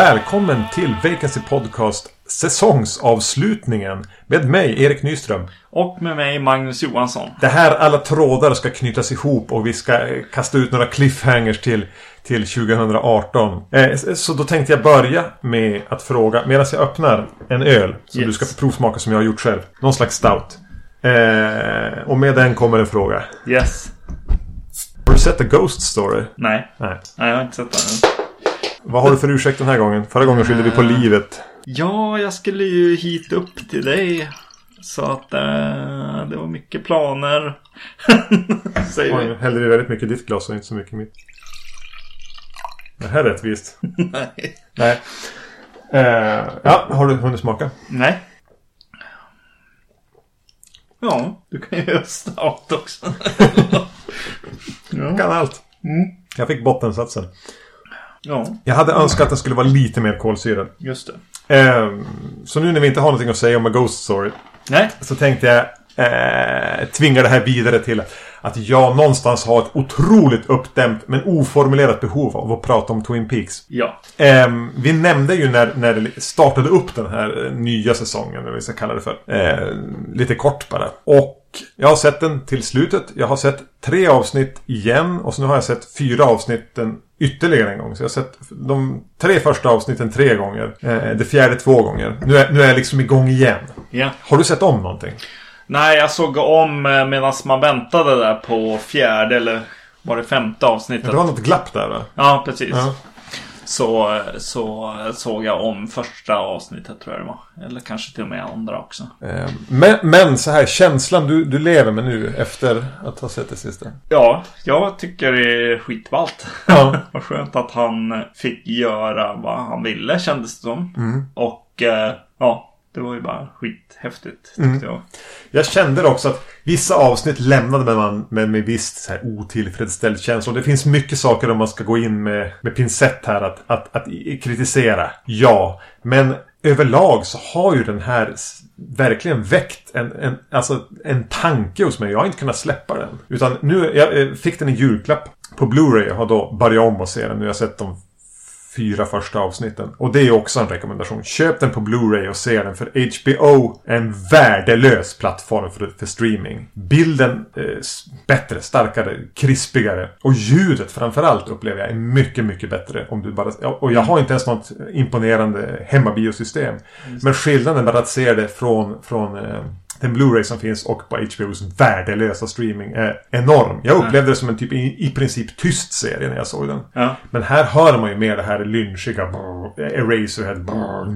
Välkommen till Vacancy Podcast säsongsavslutningen med mig, Erik Nyström. Och med mig, Magnus Johansson. Det här alla trådar ska knytas ihop och vi ska eh, kasta ut några cliffhangers till, till 2018. Eh, så då tänkte jag börja med att fråga, medan jag öppnar en öl som Yes. du ska få provsmaka som jag har gjort själv. Någon slags stout. Eh, och med den kommer en fråga. Yes. Har du sett The Ghost Story? Nej. Nej. Nej, jag har inte sett den. Vad har du för ursäkt den här gången? Förra gången skyllde vi på Eh. livet. Ja, jag skulle ju hit upp till dig. Så att eh, det var mycket planer. Säger vi. hällde vi väldigt mycket i ditt glas och inte så mycket i mitt. Det här är rättvist. Nej. Nej. Eh, ja, har du hunnit smaka? Nej. Ja, du kan ju göra stout också. ja. Kan allt. Mm. Jag fick bottensatsen. Ja, Jag hade önskat att den skulle vara lite mer kolsyrad. just det. Eh, så nu när vi inte har någonting att säga om A Ghost Story. Nej. Så tänkte jag eh, tvinga det här vidare till att jag någonstans har ett otroligt uppdämt men oformulerat behov av att prata om Twin Peaks. Ja. Ehm, vi nämnde ju när, när det startade upp den här eh, nya säsongen, eller vad vi ska kalla det för. Eh, lite kort bara. Och jag har sett den till slutet. Jag har sett tre avsnitt igen och så nu har jag sett fyra avsnitten ytterligare en gång. Så jag har sett de tre första avsnitten tre gånger. Eh, det fjärde två gånger. Nu är, nu är jag liksom igång igen. Ja. Har du sett om någonting? Nej, jag såg om eh, medan man väntade där på fjärde eller var det femte avsnittet. Det var något glapp där va? Ja, precis. Ja. Så, så såg jag om första avsnittet tror jag det var. Eller kanske till och med andra också. Eh, men, men så här, känslan du, du lever med nu efter att ha sett det sista. Ja, jag tycker det är skitballt. Ja. Vad skönt att han fick göra vad han ville kändes det som. Mm. Och eh, ja, det var ju bara skithäftigt tyckte Mm. jag. Jag kände också att vissa avsnitt lämnade man med, med visst så här otillfredsställd känsla. Och det finns mycket saker om man ska gå in med, med pincett här att, att, att kritisera. Ja, men överlag så har ju den här verkligen väckt en, en, alltså en tanke hos mig. Jag har inte kunnat släppa den. Utan nu, jag eh, fick den i julklapp på Blu-ray och har då börjat om och se den. Nu har jag sett de fyra första avsnitten. Och det är också en rekommendation. Köp den på Blu-ray och se den. För HBO är en värdelös plattform för, för streaming. Bilden är s- bättre, starkare, krispigare. Och ljudet framförallt upplever jag är mycket, mycket bättre. Om du bara, och jag har inte ens något imponerande hemmabiosystem. Men skillnaden bara att se det från, från eh, den Blu-ray som finns och på HBOs värdelösa streaming är enorm. Jag upplevde det som en typ i, i princip tyst serie när jag såg den. Ja. Men här hör man ju mer det här lynchiga brr, Eraserhead brr,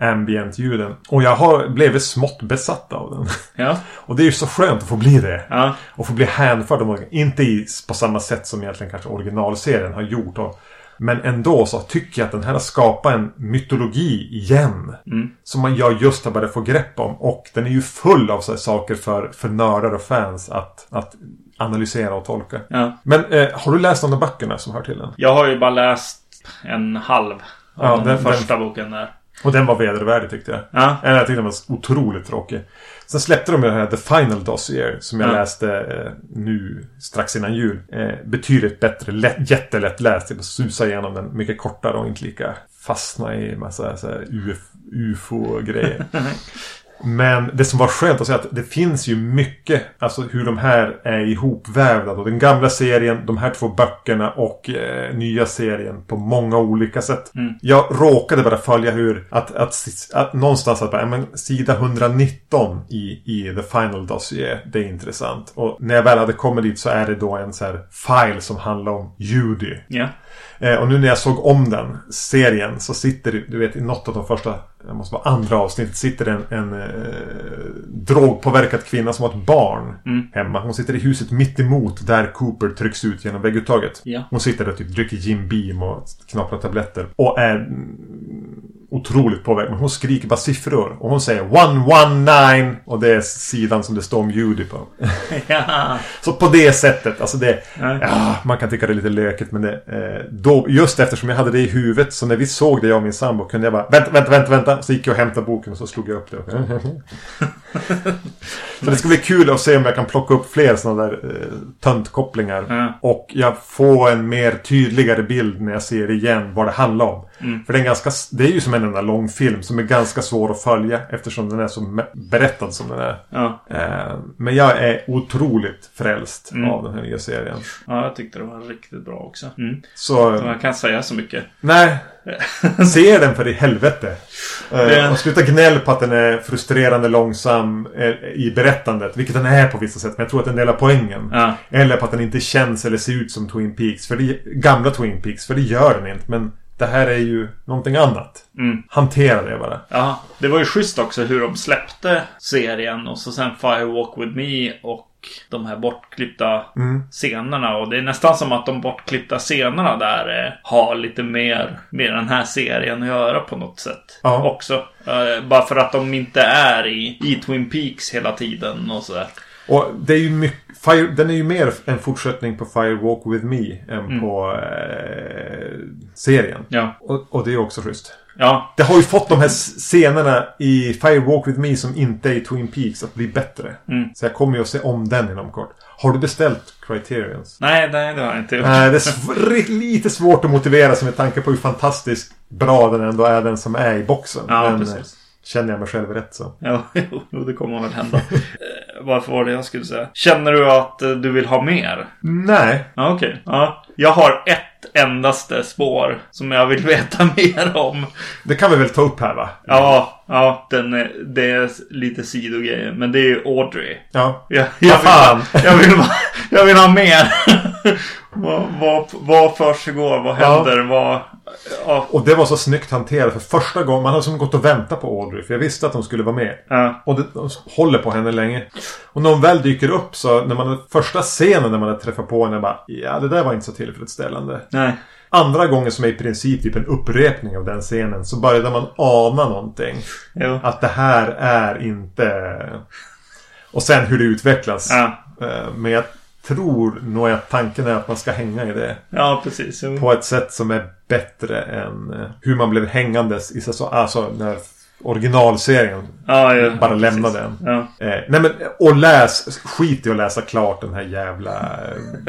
ambient-ljuden. Och jag har blivit smått besatt av den. Ja. Och det är ju så skönt att få bli det. Ja. Och få bli hänförd av. Inte i, på samma sätt som egentligen kanske originalserien har gjort. Och, men ändå så tycker jag att den här har skapat en mytologi igen. Som man jag just har börjat få grepp om. Och den är ju full av så saker för, för nördar och fans att, att analysera och tolka. ja. Men eh, har du läst de där böckerna som hör till den? Jag har ju bara läst en halv av Ja, den, den- första boken där. Och den var vedervärdig tyckte jag. Ja. Eller jag tyckte den var otroligt tråkig. Sen släppte de ju den här The Final Dossier som jag Ja. läste eh, nu strax innan jul. Eh, betydligt bättre, lätt, jättelätt läst. Jag susa igenom den mycket kortare och inte lika fastna i massa UF, UFO-grejer. Men det som var skönt att säga att det finns ju mycket, alltså hur de här är ihopvävda. Då. Den gamla serien, de här två böckerna och eh, nya serien på många olika sätt. Jag råkade bara följa hur, att, att, att någonstans att bara, men, sida 119 i, i The Final Dossier, det är intressant. Och när jag väl hade kommit dit så är det då en så här file som handlar om Judy. Ja. Eh, och nu när jag såg om den serien så sitter du vet i något av de första, det måste vara andra avsnittet, sitter en, en eh, drogpåverkad kvinna som har ett barn hemma. Hon sitter i huset mitt emot där Cooper trycks ut genom vägguttaget. Ja. Hon sitter där och typ dricker Jim Beam och knaprar tabletter. Och är mm, otroligt påverkad. Men hon skriker bara siffror. Och hon säger 119 och det är sidan som det står om Judy på. ja. Så på det sättet, alltså det... Ja. Ja, man kan tycka det är lite lökigt men det... Eh, då, just eftersom jag hade det i huvudet så när vi såg det jag och min sambo kunde jag bara Vänta, vänta, vänta, vänta. Så gick jag och hämtade boken och så slog jag upp det. så det ska bli kul att se om jag kan plocka upp fler sådana där eh, töntkopplingar. Ja. Och jag får en mer tydligare bild när jag ser igen vad det handlar om. Mm. För det är, en ganska, det är ju som en enda lång film som är ganska svår att följa eftersom den är så berättad som den är. Ja. Eh, men jag är otroligt frälst Mm. av den här nya serien. ja, jag tyckte det var riktigt bra också. Mm. Så, Man kan säga så mycket. nej. Se den för i helvete. Eh, Det- och sluta gnäll på att den är frustrerande långsam eh, i berättandet. Vilket den är på vissa sätt. Men jag tror att den delar poängen. Ja. Eller på att den inte känns eller ser ut som Twin Peaks. För det, gamla Twin Peaks. För det gör den inte. Men det här är ju någonting annat. Mm. Hantera det bara. Ja, det var ju schysst också hur de släppte serien och så sen Firewalk With Me och de här bortklippta Mm. scenerna. Och det är nästan som att de bortklippta scenerna där eh, har lite mer med den här serien att göra på något sätt. Ja. Också. Eh, bara för att de inte är i, i Twin Peaks hela tiden och sådär. Och det är ju mycket... Fire, den är ju mer en fortsättning på Firewalk With Me än på eh, serien. Ja. Och, och det är också schysst. Ja. Det har ju fått de här scenerna i Firewalk With Me som inte är i Twin Peaks att bli bättre. Mm. Så jag kommer ju att se om den inom kort. Har du beställt Criterions? Nej, nej, det har jag inte gjort. Nej, det är sv- lite svårt att motivera sig med tanke på hur fantastiskt bra den ändå är den som är i boxen. Ja, Men precis. Känner jag mig själv rätt så. Ja, jo, det kommer väl hända. Eh, Varför var det jag skulle säga? Känner du att eh, du vill ha mer? Nej. Ja, okej. Ja. Jag har ett endaste spår som jag vill veta mer om. Det kan vi väl ta upp här va? Ja, ja den är, det är lite sidogrejer. Men det är ju Audrey. Ja. Jag, jag, vill, jag, vill, jag vill ha mer. vad, vad, vad försiggår? Vad Ja. händer? Vad... Ja. Och det var så snyggt hanterat för första gången. Man hade som gått och väntat på Audrey. För jag visste att hon skulle vara med. Ja. Och det, de håller på henne länge. Och när hon väl dyker upp så när man första scenen när man hade träffat på henne bara Ja det där var inte så tillfredsställande. Nej. Andra gången som är i princip typ en upprepning av den scenen så började man ana någonting. Jo. Att det här är inte... Och sen hur det utvecklas. Ja. Eh, Men jag tror nog att tanken är att man ska hänga i det. Ja, precis. På ett sätt som är bättre än eh, hur man blev hängandes i säsong... Alltså när originalserien Ja, ja, bara precis. lämnade den. Ja. Eh, nej men, och läs, skit i att läsa klart den här jävla.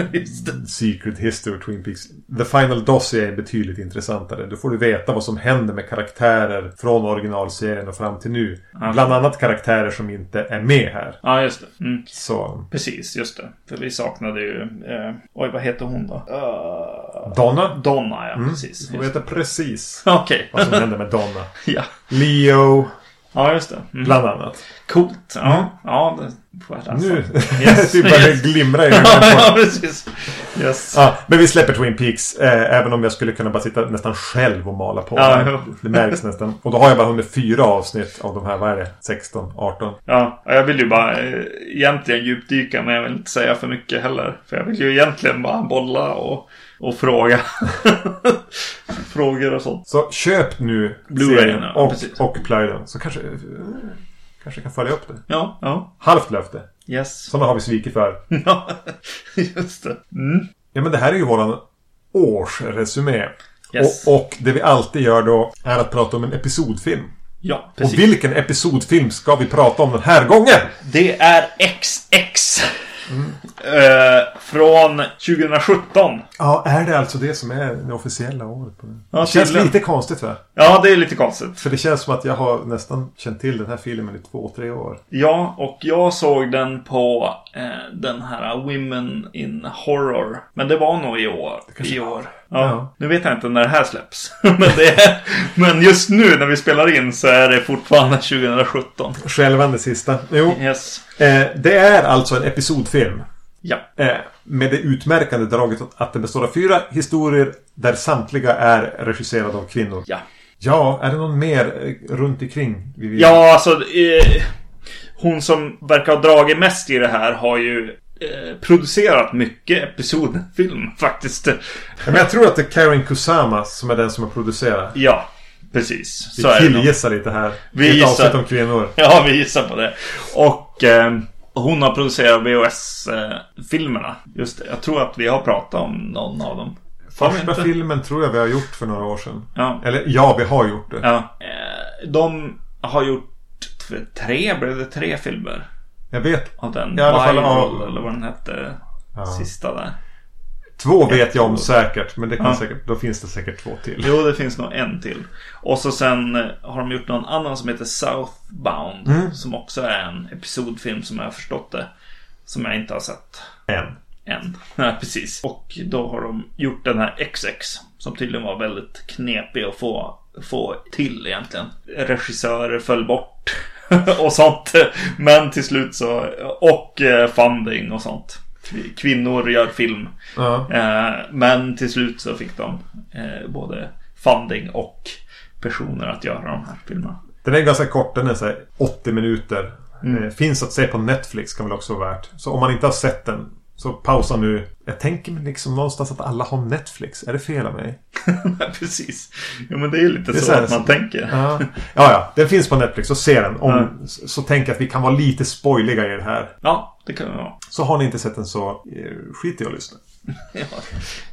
Secret History of Twin Peaks. The Final Dossier är betydligt intressantare. Då får du veta vad som händer med karaktärer från originalserien och fram till nu. Ja. Bland annat karaktärer som inte är med här. Ja, just det. Mm. Så, Precis, just det. För vi saknade ju... Eh, oj, vad heter hon då? Uh, Donna. Donna, ja. Mm. Precis. Du vet precis Okej. vad som händer med Donna. ja. Leo, ja, just det. Mm. bland annat. Coolt. Ja, Mm. ja det får jag. Nu, Yes. du börjar Yes. glimra i ja, precis. Yes. Ja, men vi släpper Twin Peaks. Eh, även om jag skulle kunna bara sitta nästan själv och mala på. Ja, det. det märks nästan. Och då har jag bara hunnit fyra avsnitt av de här, vad är det? 16, 18. Ja, jag vill ju bara eh, egentligen djupdyka men jag vill inte säga för mycket heller. För jag vill ju egentligen bara bolla och, och fråga. Frågor och sånt. Så köp nu serien ja, och, precis. och plöj den. Så kanske, eh, kanske kan följa upp det. Ja, ja. Halvt löfte. Yes. Sådana har vi svikit för. Ja, just det. Mm. Ja, men det här är ju våran årsresumé. Yes. Och, och det vi alltid gör då är att prata om en episodfilm. Ja, precis. Och vilken episodfilm ska vi prata om den här gången? Det är XX. Eh, från 2017. Ja, är det alltså det som är det officiella året? På det? Ja, det känns tydligen. lite konstigt va? Ja, det är lite konstigt. För det känns som att jag har nästan känt till den här filmen i två, tre år. Ja, och jag såg den på eh, den här Women in Horror. Men det var nog i år. I år. Ja. Ja. Nu vet jag inte när det här släpps. men, det är, men just nu när vi spelar in så är det fortfarande 2017. Skälvande sista. Jo, Yes. eh, det är alltså en episodfilm. Ja. Eh, med det utmärkande draget att- den består av fyra historier där samtliga är regisserade av kvinnor. Ja. Ja, är det någon mer eh, runt omkring? Vi vill... Ja, alltså. Eh, hon som verkar ha dragit mest i det här har ju producerat mycket episodfilm faktiskt. Men jag tror att det är Karen Kusama som är den som har producerat. Ja. Precis. Vi Så killgissar lite här. Vi Ett gissar. avsnitt om kvinnor. Ja, vi gissar på det. Och eh, hon har producerat VHS-filmerna. Just det. Jag tror att vi har pratat om någon av dem. Första filmen tror jag vi har gjort för några år sedan. Ja. Eller ja, vi har gjort det. ja. Eh, de har gjort tre, blev det tre filmer? Jag vet. Av den I alla fall, Viral, ja. eller vad den hette. Ja. Sista där. Två vet jag om säkert. Men det kan Ja. säkert, då finns det säkert två till. Jo, det finns nog en till. Och så sen eh, har de gjort någon annan som heter Southbound. Mm. Som också är en episodfilm som jag har förstått det. Som jag inte har sett En. än. Nej, precis. Och då har de gjort den här XX. Som tydligen var väldigt knepig att få, få till egentligen. Regissörer föll bort. och sånt. Men till slut så. Och eh, funding och sånt. Kvinnor gör film. Eh, men till slut så fick de eh, både funding och personer att göra de här filmerna. Den är ganska kort. Den är så här 80 minuter. Mm. Finns att se på Netflix kan väl också vara värt. Så om man inte har sett den. Så pausa nu. Jag tänker mig liksom någonstans att alla har Netflix. Är det fel av mig? Precis. Ja men det är lite Det är så, så att man tänker. Ja. ja, ja. Den finns på Netflix. Så se den. Om, Ja. så, tänk att vi kan vara lite spoiliga i det här. Ja, det kan det vara. Så har ni inte sett den så eh, skit i att lyssna. Ja.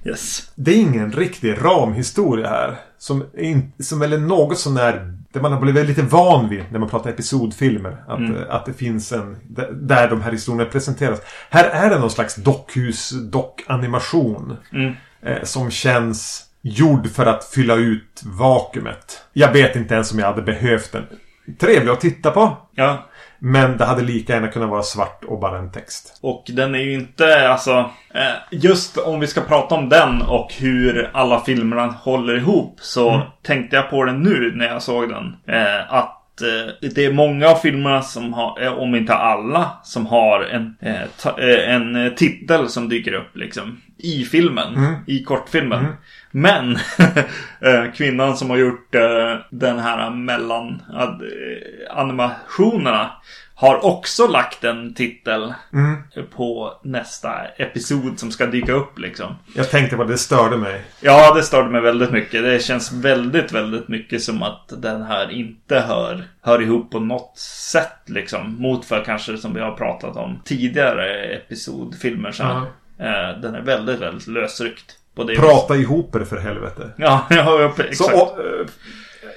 Yes. Det är ingen riktig ramhistoria här. Som, är in, som eller något sån där det man har blivit lite van vid när man pratar episodfilmer. Att, Mm. att det finns en... där- Där de här historierna presenteras. Här är det någon slags dockhus, dockanimation. Mm. Eh, som känns gjord för att fylla ut vakuumet. Jag vet inte ens om jag hade behövt den. Trevlig att titta på. Ja. Men det hade lika gärna kunnat vara svart och bara en text. Och den är ju inte, alltså, eh, just om vi ska prata om den och hur alla filmerna håller ihop så Mm. tänkte jag på den nu när jag såg den. Eh, att eh, det är många av filmerna som har, om inte alla, som har en, en titel som dyker upp liksom i filmen, Mm. i kortfilmen. Men eh, kvinnan som har gjort eh, den här mellan eh, animationerna har också lagt en titel Mm. på nästa episod som ska dyka upp liksom. Jag tänkte på det, störde mig. Ja, det störde mig väldigt mycket. Det känns väldigt, väldigt mycket som att den här inte hör, hör ihop på något sätt liksom. Mot för kanske som vi har pratat om tidigare episodfilmer så här. Eh, Den är väldigt, väldigt lösryckt. Prata ihop er för helvete. Ja, ja, exakt. Så, och, eh,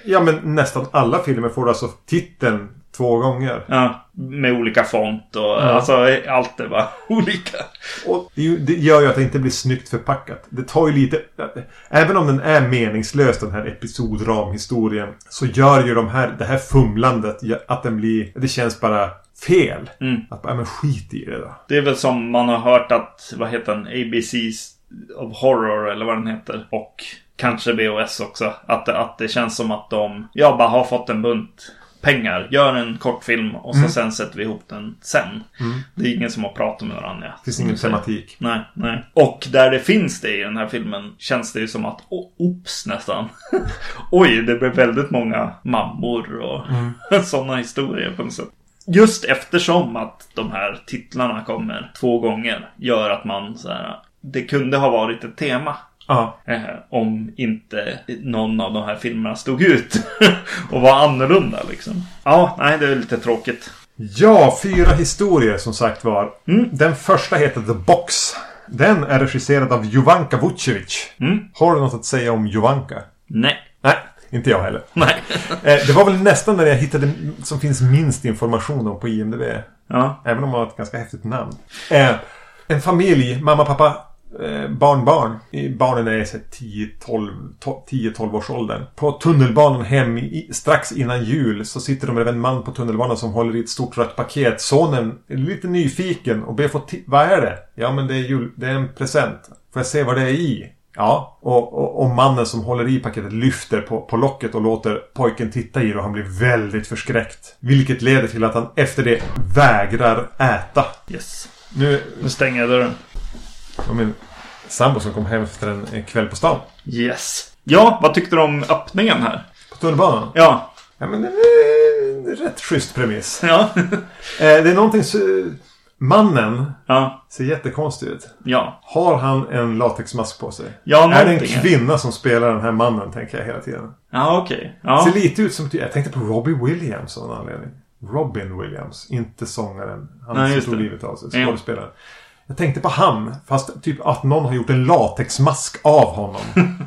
ja men nästan alla filmer får alltså titeln två gånger. Ja, med olika font och alltså allt är bara olika. Och det, det gör ju att det inte blir snyggt förpackat. Det tar ju lite... Även om den är meningslös den här episodramhistorien. Så gör ju de här, det här fumlandet att den blir... Det känns bara fel. Mm. Att bara, men skit i det då. Det är väl som man har hört att, vad heter den, ABC's of Horror eller vad den heter. Och kanske VOS också. Att, det- att det känns som att de, ja, bara har fått en bunt pengar. Gör en kortfilm och så sen sätter vi ihop den sen. Det är ingen som har pratat med varandra. Det finns ingen tematik. Nej, nej. Och där det finns det i den här filmen känns det ju som att, oh, oops nästan. Oj, det blev väldigt många mammor och sådana historier på något sätt. Just eftersom att de här titlarna kommer två gånger gör att man så här, det kunde ha varit ett tema. Ja. Eh, om inte någon av de här filmerna stod ut och var annorlunda liksom. Ja, nej, det är lite tråkigt. Ja, fyra historier som sagt var. Mm. Den första heter The Box. Den är regisserad av Jovanka Vucevic. Mm. Har du något att säga om Jovanka? Nej, Nej, inte jag heller. nej. Eh, det var väl nästan där jag hittade som finns minst information om på IMDB. Ja, Även om man har ett ganska häftigt namn. Eh, en familj, mamma, pappa, eh, barn, barn. I- Barnen är så här 10-12 to- 10-12 års åldern. På tunnelbanan hem i, strax innan jul så sitter de bredvid en man på tunnelbanan som håller i ett stort rött paket. Sonen är lite nyfiken och ber få Vad är det? Ja men det är, jul, det är en present. Får jag se vad det är i? Ja, och, och, och mannen som håller i paketet lyfter på, på locket och låter pojken titta i det och han blir väldigt förskräckt. Vilket leder till att han efter det vägrar äta. yes. Nu Nu stänger jag dörren. Var min sambo som kom hem efter en, kväll på stan. Yes. Ja, vad tyckte du om öppningen här? På tunnelbanan. Ja. Ja men det är rätt schysst premiss. Ja. Eh, det är någonting. Mannen Ja, ser jättekonstig ut. ja. Har han en latexmask på sig? Ja, är det en kvinna som spelar den här mannen, tänker jag hela tiden. Ja, okej. Ja. Ser lite ut som... Jag tänkte på Robbie Williams av någon anledning. Robin Williams, inte sångaren. Han Nej, som tog det. livet av sig. Ja. Jag tänkte på han, fast typ att någon har gjort en latexmask av honom.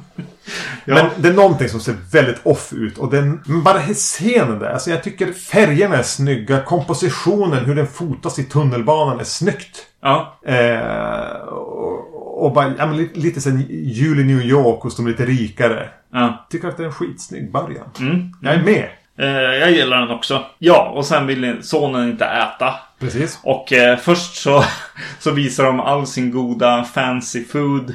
Ja. Men det är någonting som ser väldigt off ut. Och den, men bara scenen där. Alltså jag tycker färgerna är snygga. Kompositionen, hur den fotas i tunnelbanan är snyggt. Ja. Eh, och, och bara, ja, men lite, lite sen jul i New York hos de lite rikare. Ja. Tycker att det är en skitsnygg början. Mm. Jag är med. Eh, jag gillar den också. Ja, och sen vill sonen inte äta. Precis. Och eh, först så, så visar de all sin goda fancy food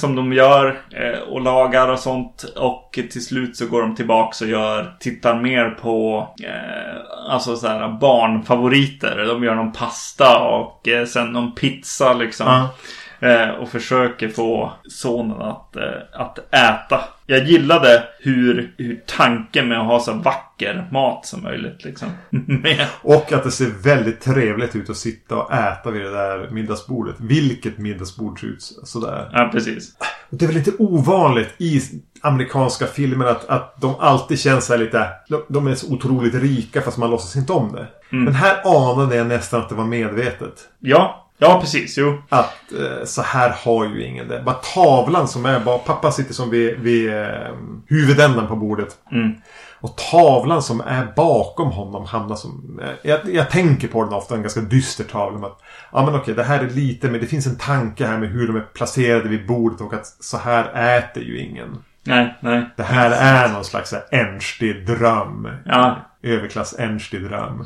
som de gör eh, och lagar och sånt. Och till slut så går de tillbaks och gör, tittar mer på eh, alltså så här barnfavoriter. De gör någon pasta och eh, sen någon pizza liksom. Eh, och försöker få sonen att, att äta. Jag gillade hur, hur tanken med att ha så vacker mat som möjligt liksom. Och att det ser väldigt trevligt ut att sitta och äta vid det där middagsbordet. Vilket middagsbord ser ut sådär. Ja, precis. Det är väl lite ovanligt i amerikanska filmer att, att de alltid känns så här lite... De, är så otroligt rika fast man låtsas inte om det. Men här anade jag nästan att det var medvetet. Ja, ja precis. Jo. Att eh, så här har ju ingen det. Bara tavlan som är bara... Pappa sitter som vid, vid eh, huvudändan på bordet. Mm. Och tavlan som är bakom honom hamnar som... eh, Jag, jag tänker på den ofta, en ganska dyster tavla. Att, ja men okej, det här är lite... Men det finns en tanke här med hur de är placerade vid bordet och att så här äter ju ingen. Nej, nej. Det här är någon slags ängslig dröm. Ja. Överklass ängslig dröm.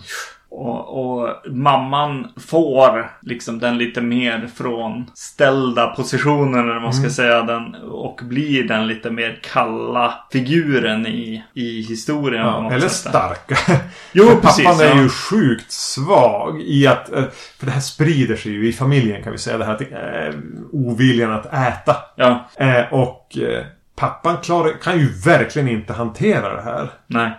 Och, och mamman får liksom den lite mer från ställda positionen eller man ska säga. Den, och blir den lite mer kalla figuren i, i historien. Ja, eller sätt. starka. Jo, För precis, Pappan är ja. ju sjukt svag i att... eh, För det här sprider sig ju i familjen kan vi säga. Det här eh, oviljan att äta. Ja, Eh, och eh, pappan klarar, kan ju verkligen inte hantera det här. nej.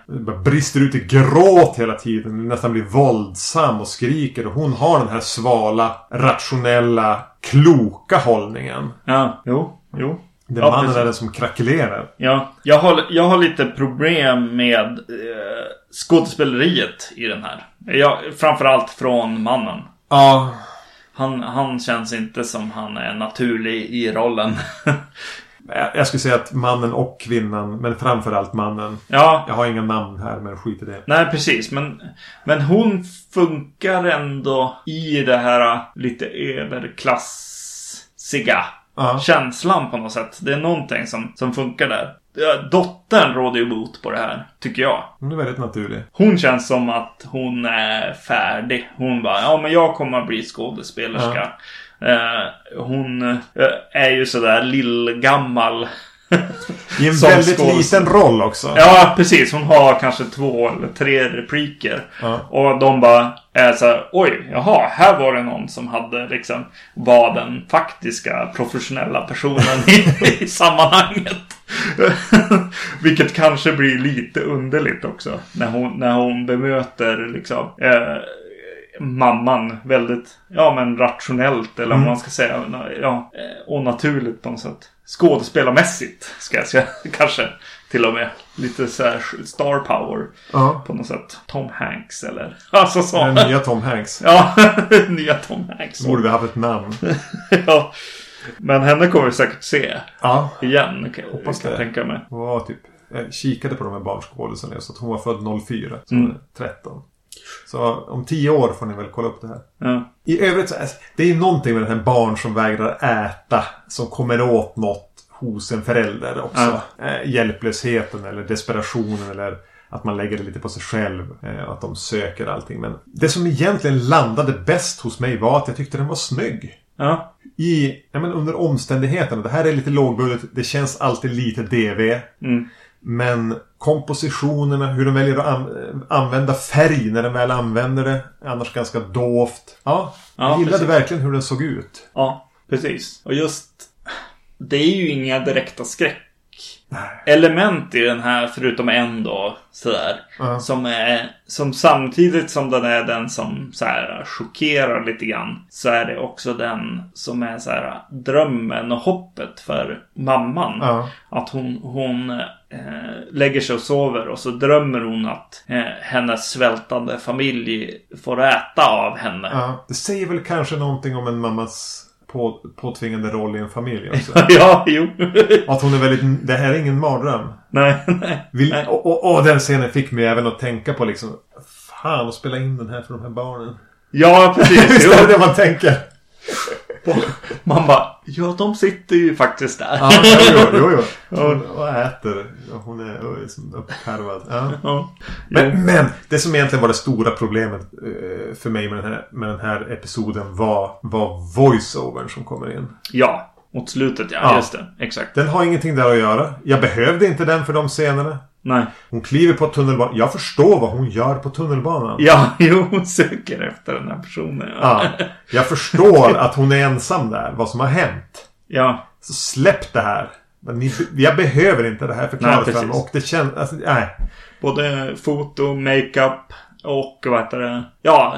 Brister ut i gråt hela tiden. Nästan blir våldsam och skriker. Och hon har den här svala, rationella, kloka hållningen. Ja, jo, jo. Det är Ja, mannen är den som krackelerar. Ja, jag har, jag har lite problem med eh, skådespeleriet i den här. Jag, framförallt från mannen. Ja. Han, han känns inte som han är naturlig i rollen. Jag skulle säga att mannen och kvinnan, men framförallt mannen. ja, Jag har inga namn här, men skit i det. nej precis. Men, men hon funkar ändå i det här lite överklassiga Ja. känslan på något sätt. Det är någonting som, som funkar där. Dottern råder ju bot på det här, tycker jag. Hon är väldigt naturlig. Hon känns som att hon är färdig. Hon bara, ja men jag kommer att bli skådespelerska. Eh, hon eh, är ju sådär lillgammal. I en väldigt skådespelare. liten roll också. ja, precis. Hon har kanske två eller tre repliker. Ja. Och de bara är så här, oj, jaha, här var det någon som hade liksom var den faktiska professionella personen i, i sammanhanget. Vilket kanske blir lite underligt också. När hon, när hon bemöter liksom eh, mamman väldigt, ja men rationellt eller vad man ska säga. Ja, eh, och naturligt på något sätt. Skådespelarmässigt ska jag säga kanske. Till och med. Lite så här star power Ja. på något sätt. Tom Hanks eller? Alltså så. Den nya Tom Hanks. Ja, nya Tom Hanks. Borde vi haft ett namn. ja. Men henne kommer vi säkert se Ja. igen. Kan, Hoppas kan det. tänka mig. Hon var typ... Jag kikade på de här barnskådisarna så att hon var född 04. Så Mm. hon är 13. Så om 10 år får ni väl kolla upp det här. Ja. I övrigt så är det är någonting med den här barn som vägrar äta. Som kommer åt något hos en förälder också. Eh, hjälplösheten eller desperationen eller att man lägger det lite på sig själv. Eh, att de söker allting. Men det som egentligen landade bäst hos mig var att jag tyckte den var snygg. Ja. I, ja, men under omständigheterna. Det här är lite lågbudget. Det känns alltid lite DV. Mm. Men kompositionerna, hur de väljer att an- använda färg när de väl använder det. Annars ganska dovt. Ja, jag Ja, gillade precis. verkligen hur den såg ut. ja, precis. Och just... Det är ju inga direkta skräck. element i den här, förutom en då, sådär. Ja. Som är, som samtidigt som den är den som så här chockerar lite grann. Så är det också den som är så här drömmen och hoppet för mamman. Ja. Att hon, hon eh, lägger sig och sover och så drömmer hon att eh, hennes svältande familj får äta av henne. Ja, det säger väl kanske någonting om en mammas på, påtvingande roll i en familj också. ja, jo. Att hon är väldigt... Det här är ingen mardröm. nej, nej. Vill, nej. och, och, och den scenen fick mig även att tänka på liksom... Fan, att spela in den här för de här barnen. Ja, precis. Visst är det det man tänker? Man bara, ja de sitter ju faktiskt där. Ja, jo, jo, jo. Hon och äter. Hon är och är som uppkarvad. Ja. Ja. Men, men det som egentligen var det stora problemet eh, för mig med den här, med den här episoden var, var voice-overn som kommer in. ja, mot slutet ja. Ja. Just det. Exakt. Den har ingenting där att göra. Jag behövde inte den för de scenerna. Nej. Hon kliver på tunnelbanan. Jag förstår vad hon gör på tunnelbanan. Ja, jo, hon söker efter den här personen. Ja. Jag förstår att hon är ensam där. Vad som har hänt. ja. Så släpp det här. Ni, jag behöver inte det här Nej, förklarat för precis. mig. Och det känns... Alltså, nej. Både foto, makeup och vad heter det? Ja,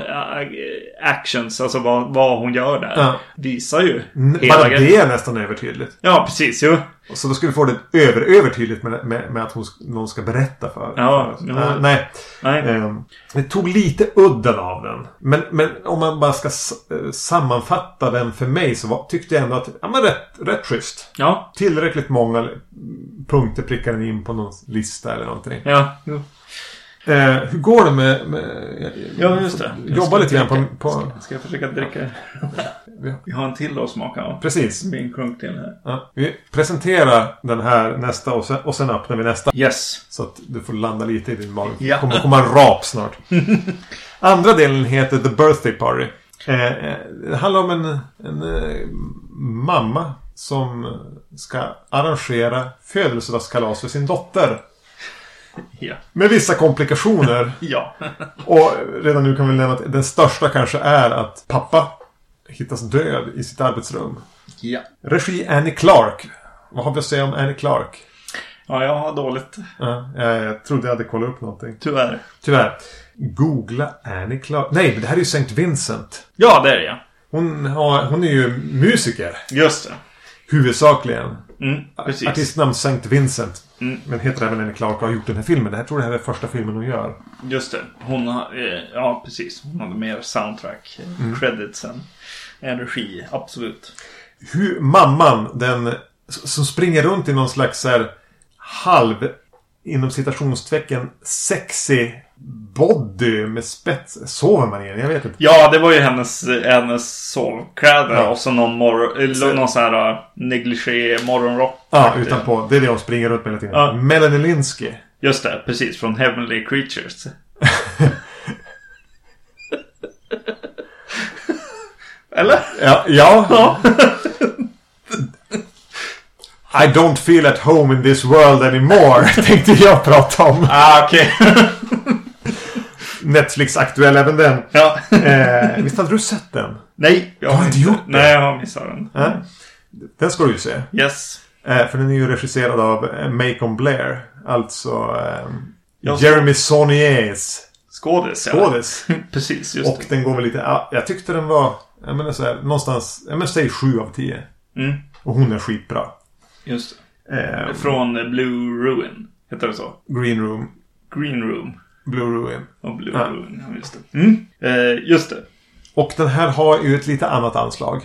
actions. Alltså vad, vad hon gör där. Ja. Visar ju N- hela Bara det är nästan övertydligt. Ja, precis. Jo. Och Så då ska vi få det över, övertydligt med, med, med att hon, någon ska berätta för Ja, för- jo. Nej, nej. Nej. Ehm, det tog lite udden av den. Men, men om man bara ska eh, sammanfatta den för mig så var, tyckte jag ändå att ja, men rätt, rätt schysst. Ja. Tillräckligt många punkter prickar den in på någon lista eller någonting. Ja. Jo. Eh, hur går det med... med Ja, just det. Jobba lite grann på... på Ska, ska jag försöka dricka? Vi har en till att smaka av. precis. En klunk till här. Ja, vi presenterar den här nästa och sen, och sen öppnar vi nästa. Yes. Så att du får landa lite i din mage. Ja. Kommer komma en rap snart. Andra delen heter The Birthday Party. Eh, eh, det handlar om en, en eh, mamma som ska arrangera födelsedagskalas för sin dotter. Ja. Med vissa komplikationer. Ja. Och redan nu kan vi nämna att den största kanske är att pappa hittas död i sitt arbetsrum. Ja. Regi Annie Clark. Vad har vi att säga om Annie Clark? Ja, jag har dåligt. Ja, jag, jag trodde jag hade kollat upp någonting. Tyvärr. Tyvärr. Googla Annie Clark. Nej, men det här är ju St. Vincent. Ja, det är det ja. Hon, har, hon är ju musiker. Just det. Huvudsakligen. Mm, precis. Artistnamn St. Vincent. Mm. Men heter även Annie Clark och har gjort den här filmen. Det här tror jag är första filmen hon gör. Just det. Hon har, eh, ja precis. Hon hade mer soundtrack eh, Mm. credits än, än regi. Absolut. Hur mamman, den som springer runt i någon slags här, halv, inom citationstecken, sexy body med spets. Sover man i den? Jag vet inte. Ja, det var ju hennes, hennes sovkläder Ja. och så någon, mor- någon sån här uh, negligé morgonrock. Ja, utanpå. Det är det hon springer runt med hela tiden. Ja. Melanie Linsky. Just det, precis. Från Heavenly Creatures. Eller? Ja, ja. Ja. I don't feel at home in this world anymore. Tänkte jag prata om. ah, okej. Netflix aktuell även den. ja. Eh, visst hade du sett den? Nej, jag Du har inte gjort det? Nej, jag har missat den. Ja. Den ska du ju se. Yes. Eh, för den är ju regisserad av eh, Macon Blair. Alltså eh, Jeremy Sauniers Skådis, skådis. Precis, just Och den går väl lite... Ja, jag tyckte den var... Jag menar så här, någonstans... Jag menar säg 7 av 10. det. Mm, Och hon är skitbra. just det. Eh, Från Blue Ruin. Heter det så? Green Room. Green Room. Blue Ruin. Och Blue Ja. Ruin, ja just det. Mm. Eh, just det. Och den här har ju ett lite annat anslag.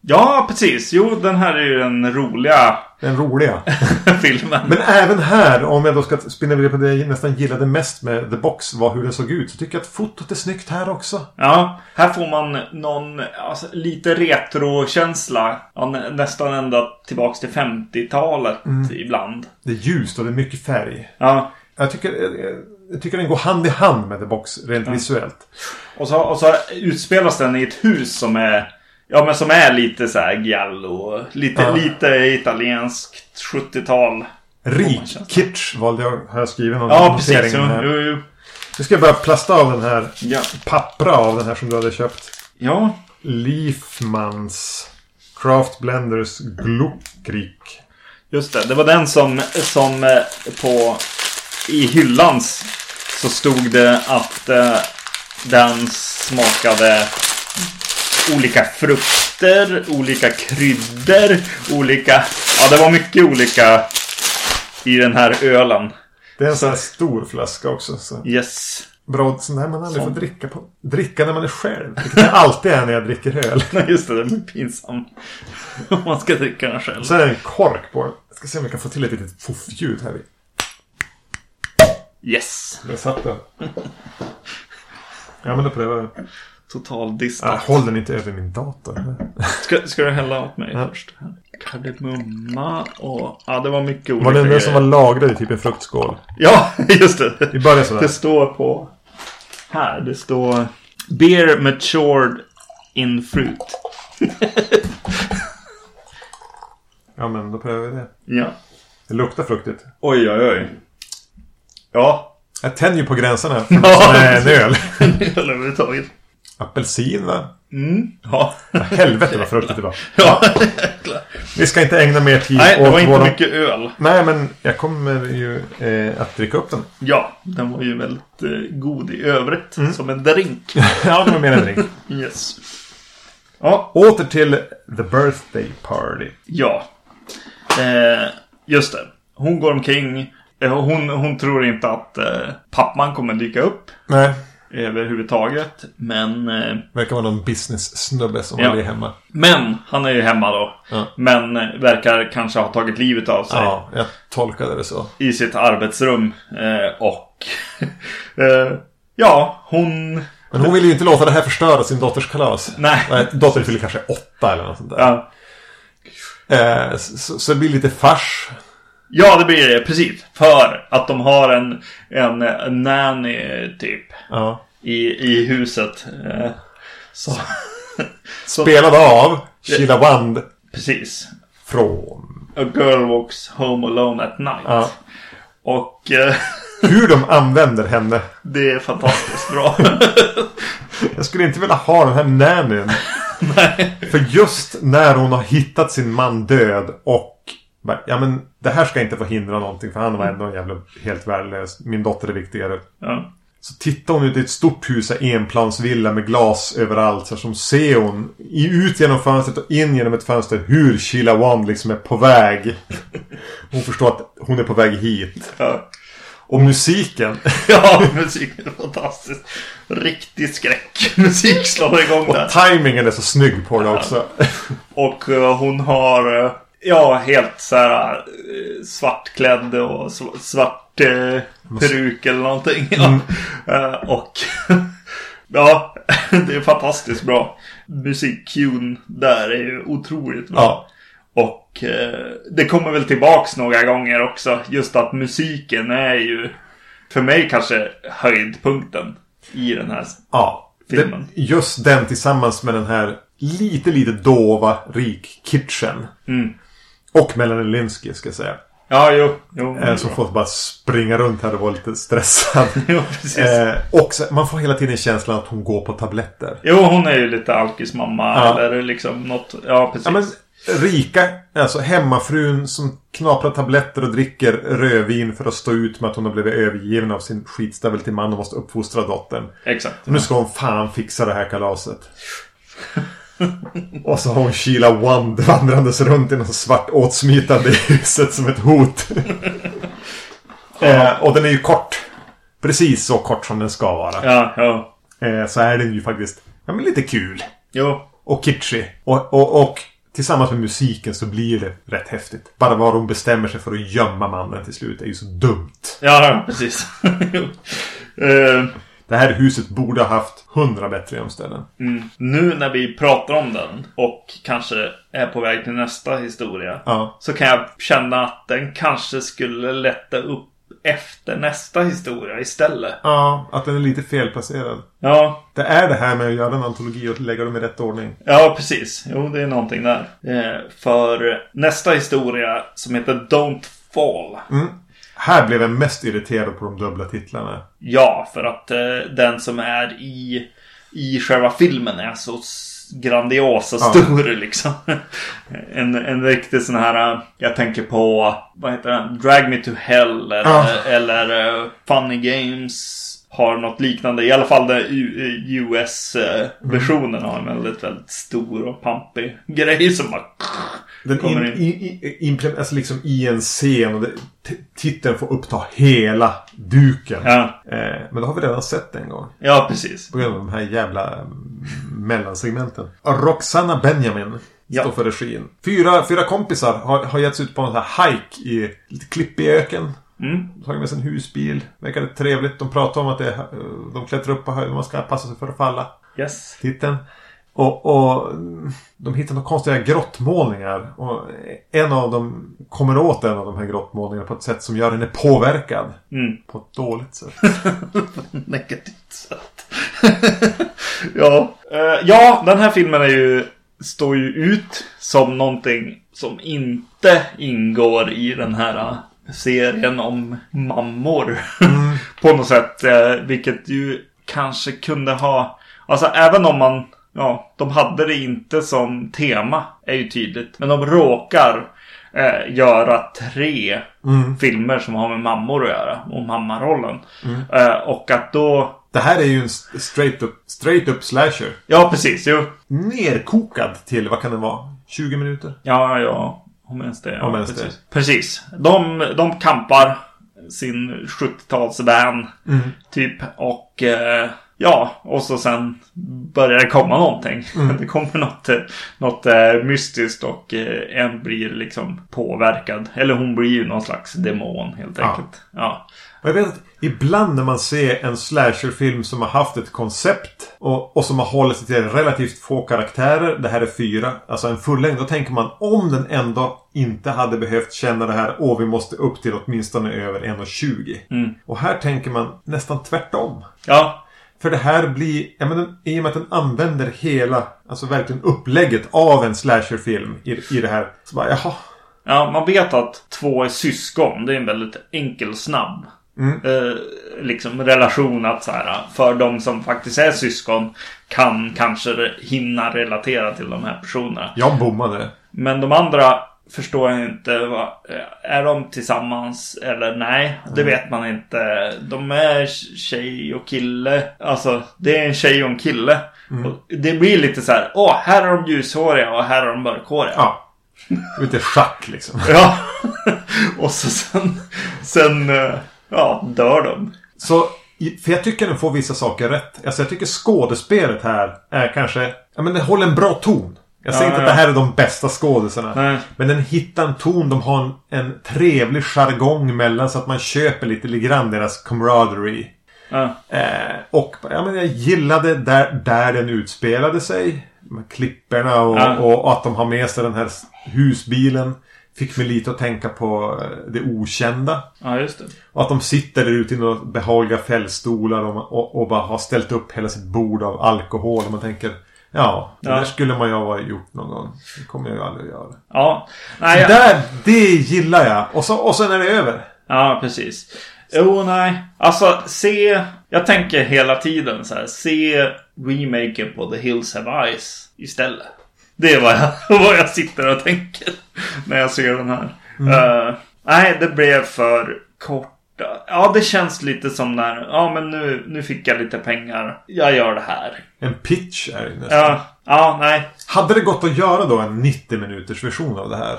Ja, precis. Jo, den här är ju den roliga Den roliga. filmen. Men även här, om jag då ska spinna vidare på det jag nästan gillade mest med The Box var hur den såg ut. Så tycker jag att fotot är snyggt här också. Ja, här får man någon alltså, lite retrokänsla. Ja, nä, nästan ända tillbaks till 50-talet ibland. Det är ljust och det är mycket färg. Ja, Jag tycker, jag, tycker den går hand i hand med The Box rent visuellt. och så, och så utspelas den i ett hus som är Ja men som är lite så här giallo. Lite, Ja. lite italienskt 70-tal. Rik kitsch valde jag, har jag skrivit någon Ja precis. Jo, jo, jo. Nu ska jag bara plasta av den här. Ja. Pappra av den här som du hade köpt. ja. Leafmans Craft Blenders Gluckrik. Just det, det var den som, som eh, på i hyllans så stod det att eh, den smakade olika frukter, olika kryddor, olika... Ja, det var mycket olika i den här ölen. Det är en sån här stor flaska också. Så. Yes. Bra, sån här man aldrig får dricka på. Dricka när man är själv. Vilket jag alltid är när jag dricker öl. Nej, just det, det är pinsamt. Om man ska dricka den själv. Så är det en kork på den. Jag ska se om jag kan få till ett litet fuffljud här. Yes. Där satt den. Ja men då prövar vi. Total Ah, distat. håll den inte över min dator. Ska, ska du hälla åt mig Ja. först? Kardemumma och... Ja, det var mycket olika Var det den som var lagrad i typ en fruktskål? Ja, just det. Vi börjar sådär. Det står på... Här, det står... Beer matured in fruit. Ja men då prövar vi det. Ja. Det luktar fruktigt. Oj, oj, oj. Ja. Jag tänjer ju på gränserna. Ja. Nej, en öl. Eller överhuvudtaget. Apelsin va? Mm. Ja. Helvete vad fruktigt det var. Ja. Vi ska inte ägna mer tid Nej, det var åt inte våra- mycket öl. Nej men jag kommer ju eh, att dricka upp den. Ja, den var ju väldigt eh, god i övrigt. Mm. Som en drink. ja, det var mer en drink. Yes. Ja, Åter till The Birthday Party. Ja. Eh, just det. Hon går omkring. Eh, hon, hon tror inte att eh, pappan kommer dyka upp Nej, överhuvudtaget. Men, eh, verkar vara någon business-snubbe som Ja. aldrig är hemma. men han är ju hemma då. Ja. Men eh, verkar kanske ha tagit livet av sig Ja, jag tolkade det så. i sitt arbetsrum. Eh, och eh, ja, hon... Men hon vill ju inte låta det här förstöra sin dotters kalas. Nej. Nej, dottern fyller kanske åtta eller något sånt där. Ja, så, så det blir lite fars. Ja, det blir det precis. För att de har en, en, en nanny typ. Ja. i, i huset. Eh, så, Spelad av Sheila Wand precis. från... A girl walks home alone at night. Ja. Och eh, Hur de använder henne. det är fantastiskt bra. Jag skulle inte vilja ha den här nannyn. För just när hon har hittat sin man död och Ja men det här ska inte förhindra någonting för han var ändå jävla helt värdelös. Min dotter är viktigare. ja. Så tittar hon ut i ett stort hus, en enplansvilla med glas överallt. Så som ser hon ut genom fönstret och in genom ett fönster hur Sheila Wand liksom är på väg. Hon förstår att hon är på väg hit. Ja. Och musiken. ja, musiken är fantastisk. Riktig skräckmusik slår igång Och där. timingen är så snygg på det också. Och eh, hon har, eh, ja, helt så här eh, svartklädd och sv- svart eh, peruk eller någonting. Ja. Eh, och ja, det är fantastiskt bra. Musikcuen där är ju otroligt bra. Ja. Och eh, det kommer väl tillbaks några gånger också. Just att musiken är ju för mig kanske höjdpunkten i den här. Ja. Filmen. Det, just den tillsammans med den här lite, lite dova rik-kitchen. Mm. Och Melanie Linsky ska jag säga. Ja, jo. jo Eh, som får bara springa runt här och vara lite stressad. jo, precis. eh, och så, man får hela tiden känslan att hon går på tabletter. Jo, hon är ju lite alkismamma Ja. eller liksom något. Ja, precis. Ja, men rika, alltså hemmafrun som knaprar tabletter och dricker rödvin för att stå ut med att hon har blivit övergiven av sin skitstövel till man och måste uppfostra dottern. Exakt. Nu ska hon fan fixa det här kalaset. och så har hon Sheila Wand vandrandes runt i något svart åtsmitande i huset som ett hot. eh, och den är ju kort. Precis så kort som den ska vara. Ja, ja. Eh, så är den ju faktiskt ja, men lite kul. Jo. Och kitschig. Och, och, och tillsammans med musiken så blir det rätt häftigt. Bara vad hon bestämmer sig för att gömma mannen till slut är ju så dumt. Ja, ja, precis. Eh, Det här huset borde ha haft hundra bättre gömställen. mm. Nu när vi pratar om den och kanske är på väg till nästa historia. Ja. Så kan jag känna att den kanske skulle lätta upp efter nästa historia istället. Ja, att den är lite felplacerad. Ja, Det är det här med att göra en antologi och lägga dem i rätt ordning. ja precis. Jo, det är någonting där. Eh, för nästa historia som heter Don't Fall. Mm. Här blev jag mest irriterad på de dubbla titlarna. Ja, för att eh, den som är i, i själva filmen är så s- grandiosa stor liksom. En, en riktig sån här, jag tänker på, vad heter den? Drag Me To Hell eller, Ja. eller eh, Funny Games. Har något liknande. I alla fall den US-versionen har en väldigt, väldigt stor och pampig grej som bara... Den in, in. in, in, alltså liksom i en scen och det, titeln får uppta hela duken. Ja, Eh, men det har vi redan sett en gång. ja precis. På grund av de här jävla mm, mellansegmenten. Roxana Benjamin Ja. står för regin. Fyra, fyra kompisar har, har getts ut på en sån här hike i lite klippig öken. Mm. Tagit med sig en husbil. Verkade trevligt. De pratar om att det, eh, de klättrar upp på höjden. Man ska passa sig för att falla. Yes. Titeln. Och, och mm, de hittar några konstiga grottmålningar. Och en av dem kommer åt en av de här grottmålningarna på ett sätt som gör henne påverkad. Mm. På ett dåligt sätt. Negativt sätt. ja. Eh, ja, den här filmen är ju, står ju ut som någonting som inte ingår i den här eh, serien om mammor. På något sätt. eh, Vilket ju kanske kunde ha... Alltså även om man... Ja, de hade det inte som tema. Är ju tydligt. Men de råkar eh, göra tre filmer som har med mammor att göra. Och mammarollen. Eh, och att då... Det här är ju en straight up, straight up slasher. Ja, precis. Jo. Nerkokad till, vad kan det vara? 20 minuter? Ja, ja. Om ens det. Ja, Om ens det. precis. Precis. De, de kampar sin 70-talsvan. Typ. Och eh, ja, och så sen börjar det komma någonting. Det kommer något, eh, något eh, mystiskt och eh, en blir liksom påverkad. Eller hon blir ju någon slags demon helt Ja. enkelt. Ja. Och jag vet att ibland när man ser en slasherfilm som har haft ett koncept och, och som har hållit sig till relativt få karaktärer. Det här är fyra. Alltså en fullängd. Då tänker man om den ändå inte hade behövt känna det här. Åh, vi måste upp till åtminstone över 1,20. Mm. Och här tänker man nästan tvärtom. Ja. För det här blir, ja men den, i och med att den använder hela, alltså verkligen upplägget av en slasherfilm i, i det här. Så bara, jaha. Ja, man vet att två är syskon. Det är en väldigt enkel snabb eh, liksom relation att så här, för de som faktiskt är syskon kan kanske hinna relatera till de här personerna. Jag bommade. Men de andra förstår jag inte. Eh, är de tillsammans eller nej? Det vet man inte. De är tjej och kille. Alltså, det är en tjej och en kille. Och det blir lite så här. Åh, här är de ljushåriga och här är de mörkhåriga. Ja. Lite schack liksom. Ja. och så sen, sen eh, ja, dör de. Så, för jag tycker den får vissa saker rätt. Alltså jag tycker skådespelet här är kanske... Ja men den håller en bra ton. Jag säger Ja, inte ja. att det här är de bästa skådisarna. Men den hittar en ton. De har en, en trevlig jargong mellan så att man köper lite grann deras camaraderie. Ja. Eh, och ja, men jag gillade där, där den utspelade sig. Med klipporna och, Ja. och att de har med sig den här husbilen. Fick mig lite att tänka på eh, det okända. ja, just det. Och att de sitter där ute i några behagliga fällstolar och, och, och bara har ställt upp hela sitt bord av alkohol. Och man tänker Ja, det Ja. där skulle man ju ha gjort någon gång. Det kommer jag ju aldrig att göra. Ja. Nej, jag- Där, det gillar jag. Och, så, och sen är det över. Ja, precis. Jo, nej. Alltså, se... Jag tänker hela tiden så här. Se remaken på The Hills Have Eyes istället. Det är vad jag, vad jag sitter och tänker när jag ser den här. Eh, nej, det blev för kort. Ja, det känns lite som när... Ja, men nu, nu fick jag lite pengar. Jag gör det här. En pitch är det nästan. Ja, ja nej. Hade det gått att göra då en 90 minuters version av det här?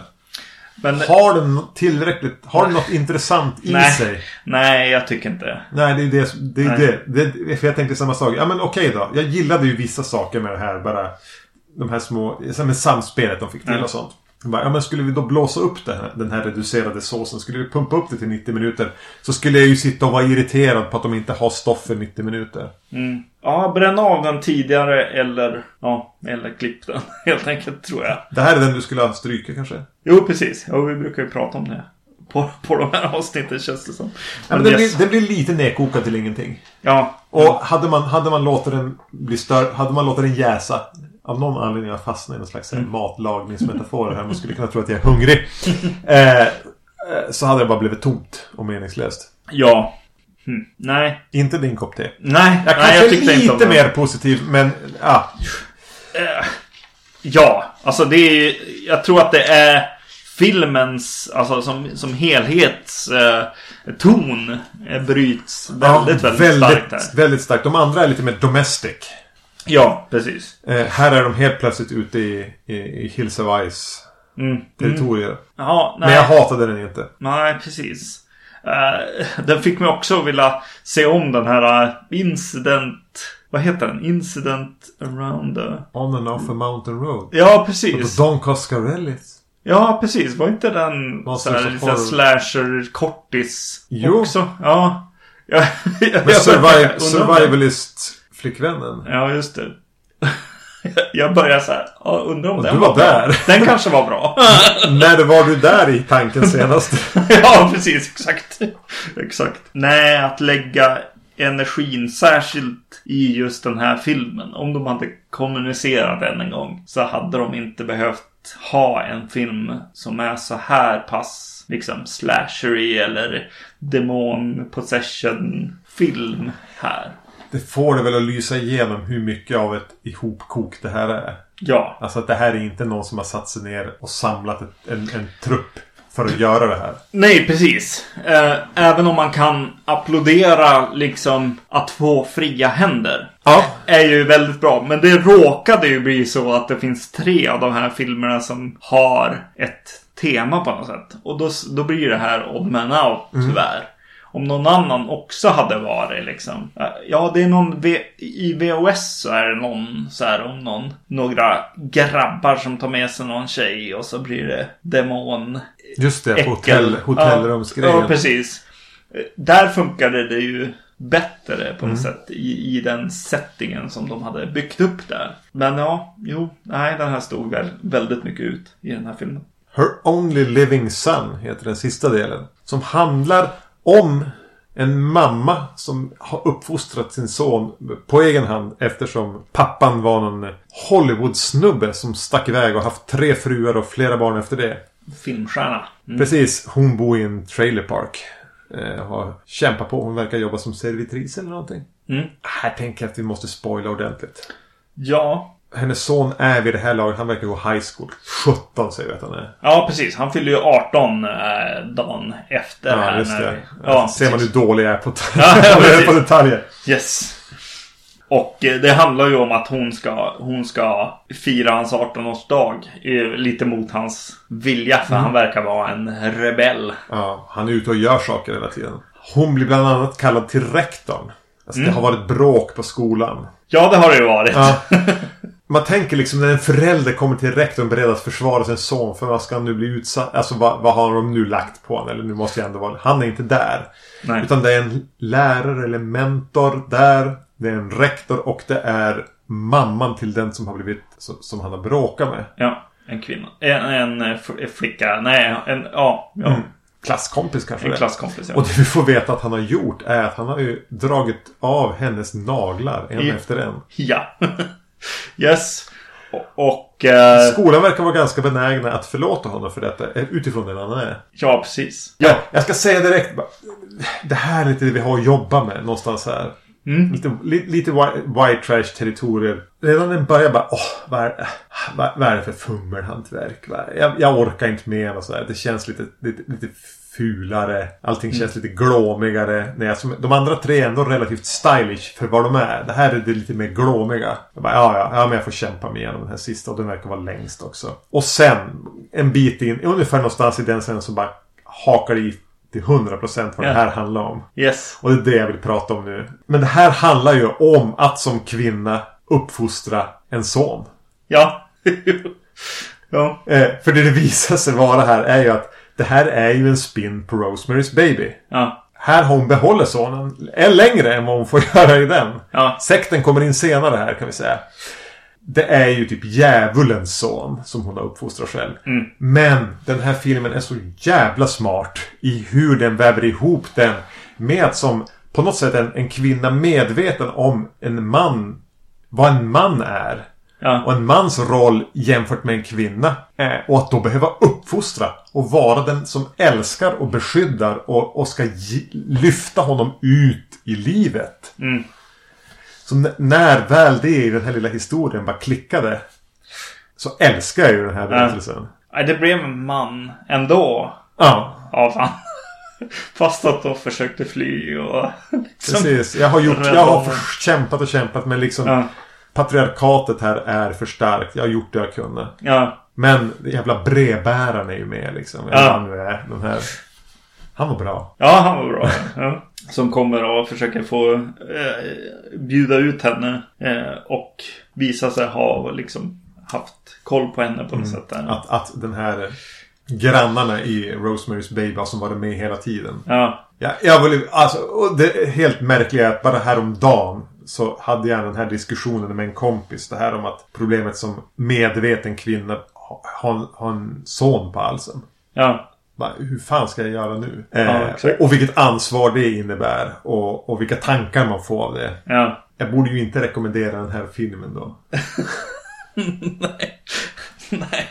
Men... Har den tillräckligt... Har den något intressant i Nej. sig? Nej, jag tycker inte. Nej, det är det. det, är det, det för jag tänkte samma sak. Ja, men okej då. Jag gillade ju vissa saker med det här. Bara de här små... Med samspelet de fick till och sånt. Bara, ja, men skulle vi då blåsa upp den här, den här reducerade såsen? Skulle vi pumpa upp det till 90 minuter? Så skulle jag ju sitta och vara irriterad på att de inte har stoff för 90 minuter. Mm. Ja, bränn av den tidigare eller, ja, eller klipp den. Helt enkelt tror jag. Det här är den du skulle stryka kanske? Jo, precis. Ja, vi brukar ju prata om det. På, på de här avsnitten känns det som. Ja, men det, yes. blir, det blir lite nedkokad till ingenting. Ja. Och hade man, hade man låtit den bli större, hade man låtit den jäsa av någon anledning har jag fastnat i någon slags mm. matlagningsmetafor här. Man skulle kunna tro att jag är hungrig. eh, eh, så hade det bara blivit tomt och meningslöst. Ja. Hm. Nej. Inte din kopp te. Nej. Jag nej, kanske tyckte är inte lite den. mer positiv, men ja. Eh, Ja, alltså det är Jag tror att det är filmens, alltså som, som helhets eh, ton eh, bryts väldigt, Ja, väldigt, starkt här. Väldigt starkt. De andra är lite mer domestic. Ja, precis. Eh, här är de helt plötsligt ute i, i, i Hills of Ice Mm. territorier. Ja, nej. Men jag hatade den inte. Nej, precis. Eh, den fick mig också vilja se om den här eh, Incident... Vad heter den? Incident around the... On and off a mountain road. Ja, precis. Don Coscarellis. Ja, precis. Var inte den slasher-kortis också? Ja. ja. Men jag surviv den- survivalist-flickvännen. Ja, just det. Jag börjar så här. Undrar om Och den du var bra. där. Den kanske var bra. När var du där i tanken senast? ja, precis. Exakt. Exakt. Nej, att lägga energin särskilt i just den här filmen. Om de hade kommunicerat än en gång så hade de inte behövt ha en film som är så här pass liksom slashery eller demon possession film här. Det får det väl att lysa igenom hur mycket av ett ihopkok det här är. Ja, Alltså att det här är inte någon som har satt sig ner och samlat ett, en, en trupp för att göra det här. Nej, precis. Eh, även om man kan applådera liksom att få fria händer. Ja. Är ju väldigt bra. Men det råkade ju bli så att det finns tre av de här filmerna som har ett tema på något sätt. Och då, då blir det här Odd Man Out tyvärr. Om någon annan också hade varit liksom. Ja, det är någon v i VOS så är det någon så här om någon. Några grabbar som tar med sig någon tjej och så blir det demon Just det, hotell, hotellrumsgrejen. Ja, ja, precis. Där funkade det ju bättre på något sätt i, i den settingen som de hade byggt upp där. Men ja, jo, nej, den här stod väl väldigt mycket ut i den här filmen. Her Only Living Son heter den sista delen. Som handlar om en mamma som har uppfostrat sin son på egen hand eftersom pappan var någon Hollywood-snubbe som stack iväg och haft tre fruar och flera barn efter det. Filmstjärna. Mm. Precis, hon bor i en trailerpark. Eh, har kämpat på. Hon verkar jobba som servitris eller någonting. Mm. Här tänker jag att vi måste spoila ordentligt. Ja, Hennes son är vid det här laget, han verkar gå high school. 17 säger vi att han är. ja precis. Han fyllde ju 18 eh, dagen efter. Ja, här just det. vi- Ja, ser man hur dålig jag är på, Ja, ja, på detaljer. Yes. Och eh, det handlar ju om att hon ska, hon ska fira hans 18-årsdag. eh, Lite mot hans vilja, för Mm. han verkar vara en rebell. Ja, han är ute och gör saker hela tiden. Hon blir bland annat kallad till rektorn. Alltså Mm. det har varit bråk på skolan. Ja, det har det ju varit. Ja. Man tänker liksom när en förälder kommer till rektorn beredd att försvara sin son. För vad ska han nu bli utsatt? Alltså vad, vad har de nu lagt på honom? Eller nu måste jag ändå vara... Han är inte där. Nej. Utan det är en lärare eller mentor där. Det är en rektor och det är mamman till den som har blivit... Som, han har bråkat med. Ja, en kvinna. En, en eh, flicka. Nej, en, ja, ja. Klasskompis kanske En klasskompis, ja. Och det vi får veta att han har gjort är att han har ju dragit av hennes naglar en Ja. efter en. Ja. yes. Och, eh, Skolan verkar vara ganska benägna att förlåta honom för detta eh, utifrån den han är. ja, precis. Ja, jag ska säga direkt. Det här är lite det vi har att jobba med någonstans här. Mm. Lite, li, lite white, white trash territorier. Redan när den börjar bara, åh, vad är, vad, vad är det för fummelhantverk? Jag, jag orkar inte med och så här. Det känns lite, lite, lite fulare. Allting känns lite glåmigare. Nej, alltså, de andra tre är ändå relativt stylish för vad de är. Det här är det lite mer glåmiga. Jag bara, ja, ja, ja, men jag får kämpa mig igenom den här sista och den verkar vara längst också. Och sen, en bit in, ungefär någonstans i den scenen så bara hakar i till 100% vad Ja. det här handlar om. Yes. Och det är det jag vill prata om nu. Men det här handlar ju om att som kvinna uppfostra en son. Ja. ja. Eh, för det det visar sig vara här är ju att det här är ju en spin på Rosemary's Baby. Ja. Här har hon behållit sonen är längre än vad hon får göra i den. Ja. Sekten kommer in senare här kan vi säga. Det är ju typ djävulens son som hon har uppfostrat själv. Mm. Men den här filmen är så jävla smart i hur den väver ihop den med att som på något sätt en, en kvinna medveten om en man vad en man är. Ja. Och en mans roll jämfört med en kvinna. Eh, och att då behöva uppfostra och vara den som älskar och beskyddar och, och ska lyfta honom ut i livet. Mm. Så när väl det i den här lilla historien bara klickade. så älskar jag ju den här berättelsen. Nej, det blev en man ändå. Ja, Av han. Fast att de försökte fly och liksom. precis. Jag har, gjort, jag har kämpat och kämpat men liksom Ja, patriarkatet här är för starkt. Jag har gjort det jag kunde. ja, Men jävla brevbäraren är ju med liksom. Ja. Han är. Den här. Han var bra. ja, han var bra. Ja. Som kommer och försöker få eh, bjuda ut henne. Eh, och visa sig ha liksom haft koll på henne på något sätt. Där. Att, att den här grannarna i Rosemary's Baby som varit med hela tiden. Ja, Ja, jag vill, alltså, och det helt märkliga är att bara häromdagen så hade jag den här diskussionen med en kompis. Det här om att problemet som medveten kvinna har, har, en son på halsen. ja, hur fan ska jag göra nu? Ja, Eh, och vilket ansvar det innebär. Och, och vilka tankar man får av det. ja. Jag borde ju inte rekommendera den här filmen då. Nej. Nej.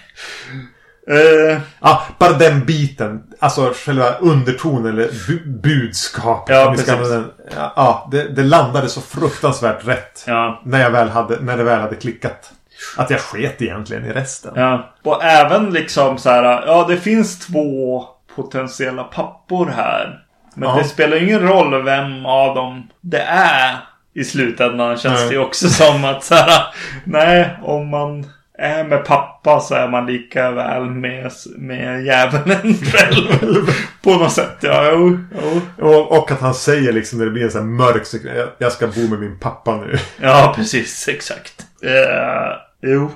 Eh, Ja, bara den biten. Alltså själva undertonen eller bu budskapet. Ja, precis. den. Ja, det, det landade så fruktansvärt rätt. ja, När, jag väl hade, när det väl hade klickat. Att jag sket egentligen i resten. ja. Och även liksom så här. Ja, det finns två potentiella pappor här. Men Ja. det spelar ingen roll vem av dem det är. I slutändan känns Nej. det också som att så här. Nej, om man är med pappa så är man lika väl med, med djävulen själv. På något sätt. Ja, jo, jo. Och, och att han säger liksom när det blir en sån här mörk sekvens. Jag, jag ska bo med min pappa nu. Ja, precis. Exakt. Eh, jo.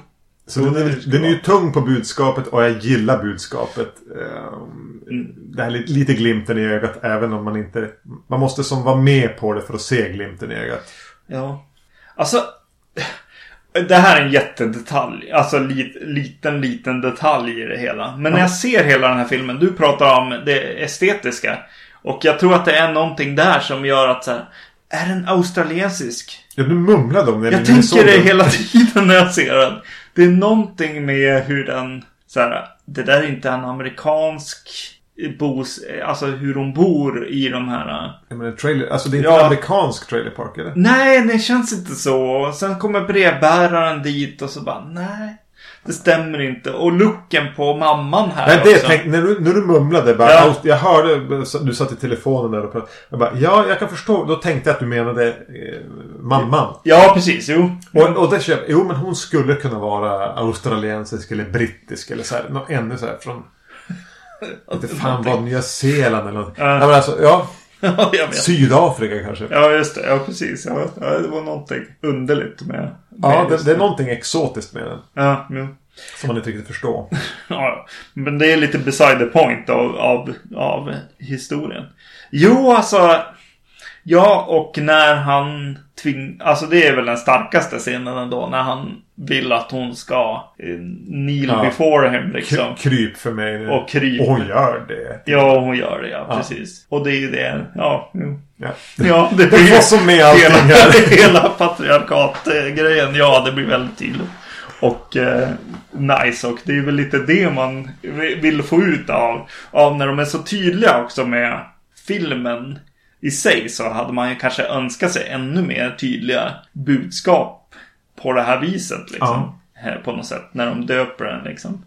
Så den, är, den är ju tung på budskapet och jag gillar budskapet. Ehm, Det här är lite, lite glimten i ögat även om man inte... Man måste som vara med på det för att se glimten i ögat. Ja. Alltså. Det här är en jättedetalj. Alltså lit, liten, liten detalj i det hela. Men när jag ser hela den här filmen. Du pratar om det estetiska. Och jag tror att det är någonting där som gör att så här, Är den australiensisk? Ja, du mumlade om det. Jag tänker det hela tiden när jag ser den. Det är någonting med hur den, så här, det där är inte en amerikansk bos, alltså hur de bor i de här. Jag menar, trailer, alltså det är inte Ja. en amerikansk trailerpark eller? Nej, det känns inte så. Sen kommer brevbäraren dit och så bara, nej. Det stämmer inte. Och looken på mamman här Nej, det också. tänk, när, du, när du mumlade bara, Ja. Jag hörde, du satt i telefonen där och pratade. Jag bara, ja, jag kan förstå. Då tänkte jag att du menade eh, mamman. Ja, precis. Jo. Och, och det köper, jo men hon skulle kunna vara australiensisk eller brittisk eller så här. Nå, ännu så här från... Inte fan vad, Nya Zeeland eller något. Ja. Ja. men alltså, ja. Ja. Sydafrika kanske. Ja, just det. Ja, precis. Ja, ja, det var någonting underligt med... med Ja, det, det är någonting exotiskt med den. Ja, jo. Som man inte riktigt förstår. Ja, men det är lite beside the point av, av, av historien. Jo, alltså. Ja, och när han tving... Alltså det är väl den starkaste scenen ändå. När han vill att hon ska eh, kneel Ja. before him liksom. K- kryp för mig nu. Och kryp. Och hon gör det. Ja, hon gör det ja, Ja. precis. Och det är ju det. Ja, jo. Ja. Ja, det Det blir var som med allting hela, här. hela patriarkatgrejen. Ja, det blir väldigt tydligt. Och eh, nice. Och det är väl lite det man vill få ut av, av när de är så tydliga också med filmen i sig. Så hade man ju kanske önskat sig ännu mer tydliga budskap på det här viset. Liksom. Här på något sätt. När de döper den liksom.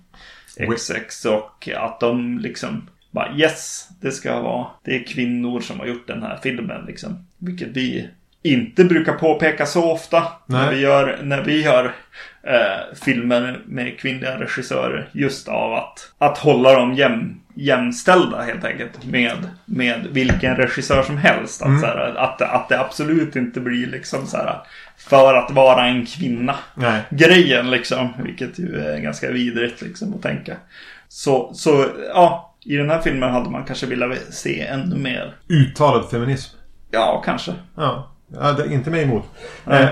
XX och att de liksom bara yes, det ska vara, det är kvinnor som har gjort den här filmen liksom. Vilket vi inte brukar påpeka så ofta när Nej. vi gör, när vi gör eh, filmer med kvinnliga regissörer. Just av att, att hålla dem jäm, jämställda helt enkelt med, med vilken regissör som helst. Att, så här, att, att det absolut inte blir liksom så här för att vara en kvinna Nej. grejen liksom. Vilket ju är ganska vidrigt liksom att tänka. Så, så ja, i den här filmen hade man kanske velat se ännu mer. Uttalad feminism. Ja, kanske. Ja. Ja, det inte mig emot. Eh, eh,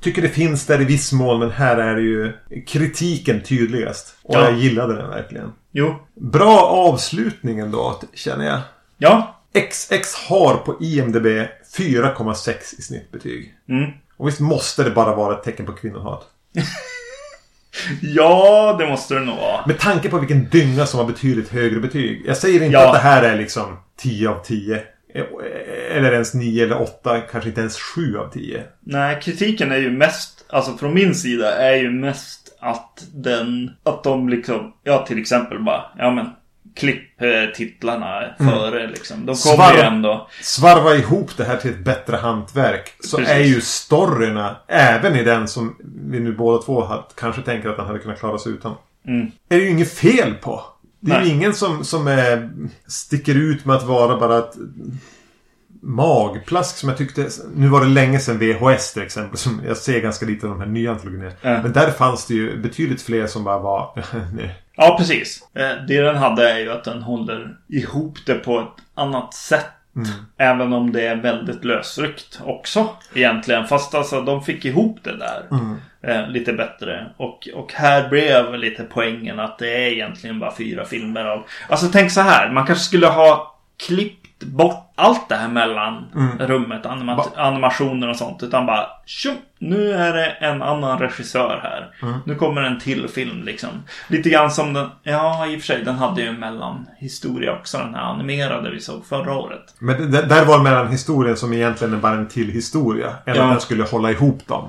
tycker det finns där i viss mån, men här är det ju kritiken tydligast. Och Ja. jag gillade den verkligen. Jo. Bra avslutning ändå, känner jag. Ja. XX har på IMDB 4,6 i snittbetyg. Mm. Och visst måste det bara vara ett tecken på kvinnohat. Ja, det måste det nog vara. Med tanke på vilken dynga som har betydligt högre betyg. Jag säger inte Ja. att det här är liksom 10 av 10. Eller ens 9 eller 8, kanske inte ens 7 av 10. Nej, kritiken är ju mest, alltså från min sida, är ju mest att den, att de liksom, ja till exempel bara, ja men klipp eh, titlarna före liksom. De kommer ju ändå. Svarva ihop det här till ett bättre hantverk. Så Precis. är ju storyna, även i den som vi nu båda två har, kanske tänker att den hade kunnat klara sig utan. Mm. Är det ju inget fel på. Det är ju Nej. ingen som, som är, sticker ut med att vara bara ett magplask som jag tyckte... Nu var det länge sedan VHS till exempel. Som jag ser ganska lite av de här nya antologierna. Ja. Men där fanns det ju betydligt fler som bara var... Ja, precis. Eh, Det den hade är ju att den håller ihop det på ett annat sätt. Även om det är väldigt lösryckt också. Egentligen. Fast alltså de fick ihop det där. Eh, lite bättre. Och, och här blev lite poängen att det är egentligen bara fyra filmer av... Alltså tänk så här. Man kanske skulle ha klippt bort allt det här mellan rummet. Anima- animationer och sånt. Utan bara tjo, nu är det en annan regissör här. Nu kommer en till film liksom. Lite grann som den, ja i och för sig den hade ju en mellanhistoria också. Den här animerade vi såg förra året. Men det, där var mellan historien som egentligen är bara en till historia. Än Ja. att den skulle hålla ihop dem.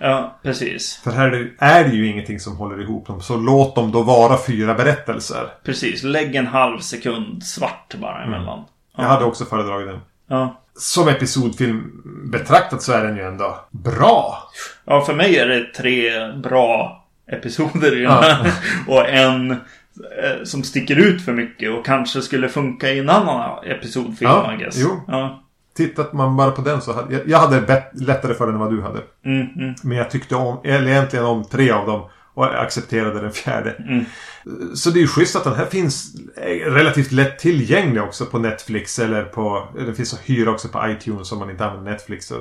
Ja, precis. För här är det- är det ju ingenting som håller ihop dem. Så låt dem då vara fyra berättelser. Precis, lägg en halv sekund svart bara emellan. Jag hade också föredragit den. Ja. Som episodfilm betraktat så är den ju ändå bra. ja, för mig är det tre bra episoder i den Ja. här. Och en eh, som sticker ut för mycket och kanske skulle funka i en annan episodfilm, Ja, I guess. jo. Ja. Tittat man bara på den så hade jag, jag hade lättare för den än vad du hade. Mm, mm. Men jag tyckte om, eller egentligen om tre av dem. Och accepterade den fjärde. Mm. Så det är ju schysst att den här finns är relativt lätt tillgänglig också på Netflix. Eller på... Den finns att hyra också på iTunes om man inte använder Netflix. Så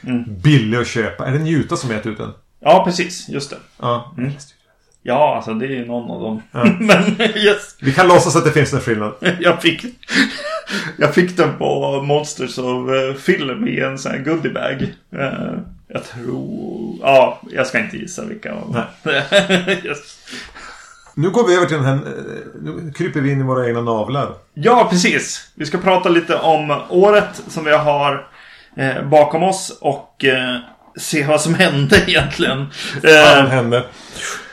Mm. Billig att köpa. Är det Njuta som gett ut den? ja, precis. Just det. Ja. Ja, alltså det är ju någon av dem. Ja. Men yes, Vi kan låtsas att det finns en skillnad. jag fick, jag fick den på Monsters of eh, Film i en sån här goodiebag. Jag tror... Ja, jag ska inte gissa vilka dem. yes. Nu går vi över till den här... eh, Nu kryper vi in i våra egna navlar. Ja, precis. Vi ska prata lite om året som vi har eh, bakom oss och eh, se vad som hände egentligen. Vad Eh, hände?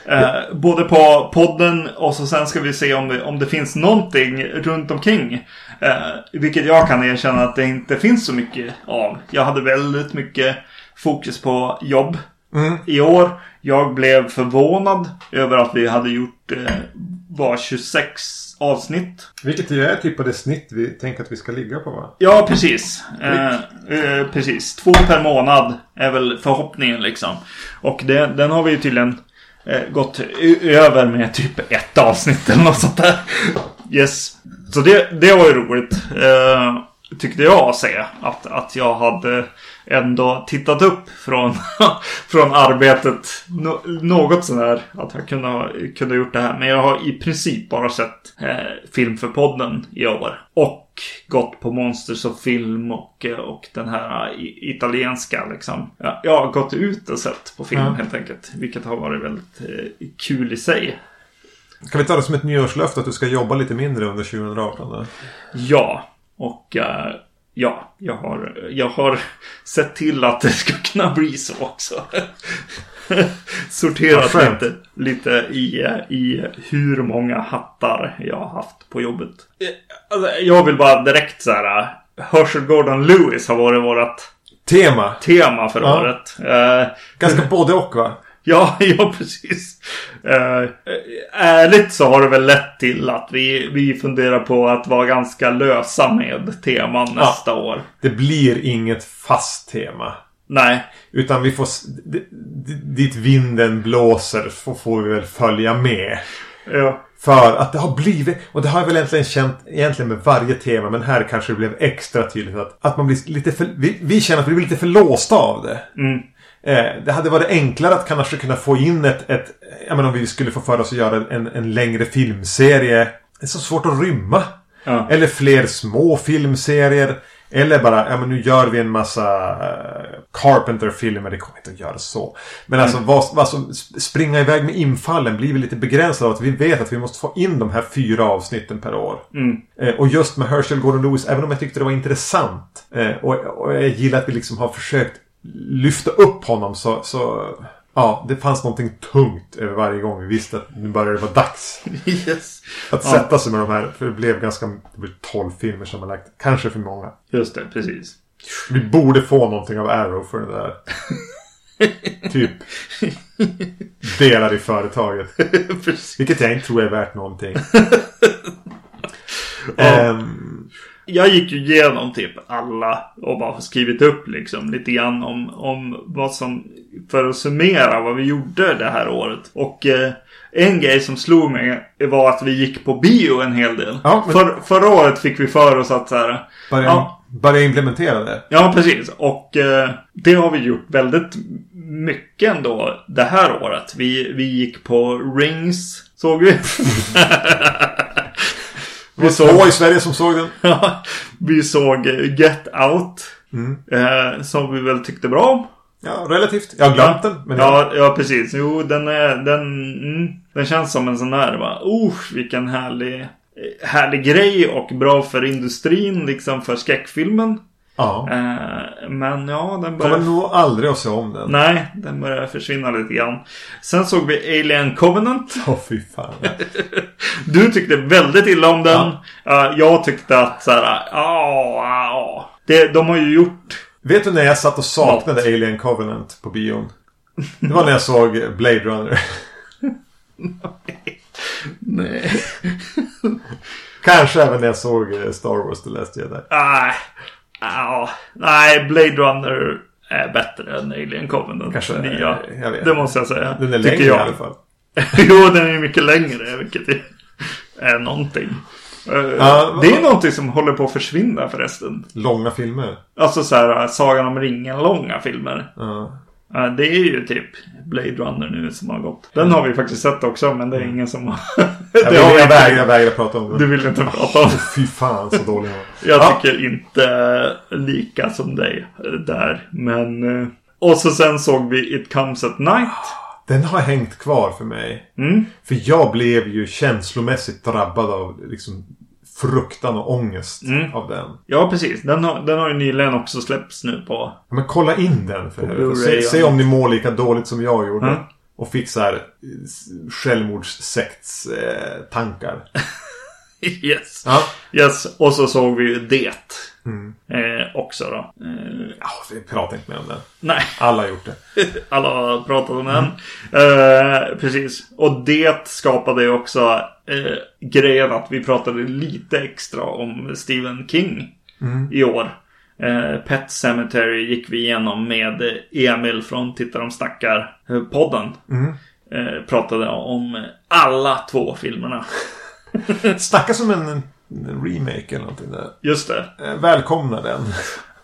Eh, både på podden och så sen ska vi se om det, om det finns någonting runt omkring. Eh, vilket jag kan erkänna att det inte finns så mycket av. Jag hade väldigt mycket fokus på jobb Mm. i år. Jag blev förvånad över att vi hade gjort eh, var 26 avsnitt. Vilket ju är typ av det snitt vi tänker att vi ska ligga på va? Ja, precis. Eh, eh, precis. Två per månad är väl förhoppningen liksom. Och det, den har vi ju tydligen eh, gått över med typ ett avsnitt eller något sånt där. Yes. Så det, det var ju roligt. Eh, tyckte jag att se. Att, att jag hade ändå tittat upp från, från arbetet. Nå, något sådär. Att jag kunde, ha- kunde gjort det här. Men jag har i princip bara sett eh, film för podden i år. Och gått på Monsters of Film och, eh, och den här i- italienska liksom. Ja, jag har gått ut och sett på film Ja. helt enkelt. Vilket har varit väldigt eh, kul i sig. Kan vi ta det som ett nyårslöfte att du ska jobba lite mindre under 2018? Då? Ja, och eh, ja, jag har, jag har sett till att det ska kunna bli så också. Sorterat lite, lite i, i hur många hattar jag har haft på jobbet. Eh, Alltså, jag vill bara direkt så här. eh, Herschel Gordon Lewis har varit vårt Tema. tema för Ja. året. Eh, Ganska både och va? Ja, ja precis. Uh, ärligt så har det väl lett till att vi, vi funderar på att vara ganska lösa med teman nästa år. Det blir inget fast tema. Nej, Utan vi får... Dit vinden blåser får, får vi väl följa med. ja, För att det har blivit, och det har jag väl egentligen känt egentligen med varje tema, men här kanske det blev extra tydligt att, att man blir lite för, vi, vi känner att vi blir lite för låsta av det. Mm. Eh, det hade varit enklare att kanske kunna få in ett, ett jag menar om vi skulle få för oss att göra en, en längre filmserie. Det är så svårt att rymma. Ja. Eller fler små filmserier. Eller bara, ja men nu gör vi en massa uh, Carpenter-filmer. Det kommer inte att göra så. Men alltså, vad, vad som, springa iväg med infallen blir vi lite begränsade av att vi vet att vi måste få in de här fyra avsnitten per år. Mm. Eh, och just med Herschel Gordon Lewis, även om jag tyckte det var intressant. Eh, och, och jag gillar att vi liksom har försökt lyfta upp honom så, så Ja, det fanns någonting tungt över varje gång vi visste att nu börjar det vara dags. Yes. Att Ja. sätta sig med de här. För det blev ganska... Det blev 12 filmer som har lagt. Kanske för många. Just det, precis. Vi borde få någonting av Arrow för det där. typ. Delar i företaget. precis. Vilket jag inte tror är värt någonting. Ja. Jag gick ju igenom typ alla och bara skrivit upp liksom lite grann om, om vad som, för att summera vad vi gjorde det här året. Och eh, en grej som slog mig var att vi gick på bio en hel del. Ja, men- för, förra året fick vi för oss att så här, börja, Ja. börja implementera det. Ja, precis. Och eh, det har vi gjort väldigt mycket ändå det här året. Vi, vi gick på Rings, såg vi. Det var två i Sverige som såg den. Ja, vi såg eh, Get Out. Mm. Eh, som vi väl tyckte bra om. Ja, relativt. Jag har glömt den. Men ja, ja, precis. Jo, den är... Den, mm, den känns som en sån där va. Oh, vilken härlig... eh, Härlig grej och bra för industrin, liksom för skräckfilmen. Ja. Eh, men ja, den börjar... Kommer nog aldrig att se om den. Nej, den börjar försvinna lite grann. Sen såg vi Alien Covenant. Åh fy fan. Du tyckte väldigt illa om den. Eh, jag tyckte att så här, ja, ja. Det, de har ju gjort... Vet du när jag satt och saknade Alien Covenant på bion? Det var när jag såg Blade Runner. Nej. Kanske även när jag såg eh, Star Wars The Last Jedi. Nej. Ja, nej, Blade Runner är bättre än Alien Covenant. Kanske, nya. eh, jag vet. Det måste jag säga. Den är längre jag. i alla fall. jo, den är mycket längre, vilket är, någonting. Ja, det är någonting som håller på att försvinna förresten. Långa filmer. Alltså så här, Sagan om ringen-långa filmer. Ja. Ja, det är ju typ Blade Runner nu som har gått. Den har vi faktiskt sett också, men det är ingen som har... Jag, det vill, har vi jag, vägrar, jag vägrar prata om Du det. vill inte prata om. Fy fan så dålig. Jag Ja. tycker inte lika som dig där. Men... eh, Och så sen såg vi It Comes At Night. Den har hängt kvar för mig. Mm. För jag blev ju känslomässigt drabbad av liksom fruktan och ångest Mm. av den. Ja, precis. Den har, den har ju nyligen också släppts nu på... Ja, Men kolla in den för helvete. Se, se om ni mår lika dåligt som jag gjorde. Mm. Och fick så här eh, självmordssekts eh, tankar. yes. Ja. Yes. Och så såg vi ju Det. Mm. Eh, också då. Eh, ja, vi pratar inte mer om den. nej. Alla har gjort det. Alla har pratat om den. Eh, precis. Och det skapade ju också eh, grejen att vi pratade lite extra om Stephen King i år. Eh, Pet Cemetery gick vi igenom med Emil från Titta de snackar eh, podden. Mm. Eh, pratade om alla två filmerna. Snacka som en, en remake eller någonting där. Just det. Eh, välkomna den.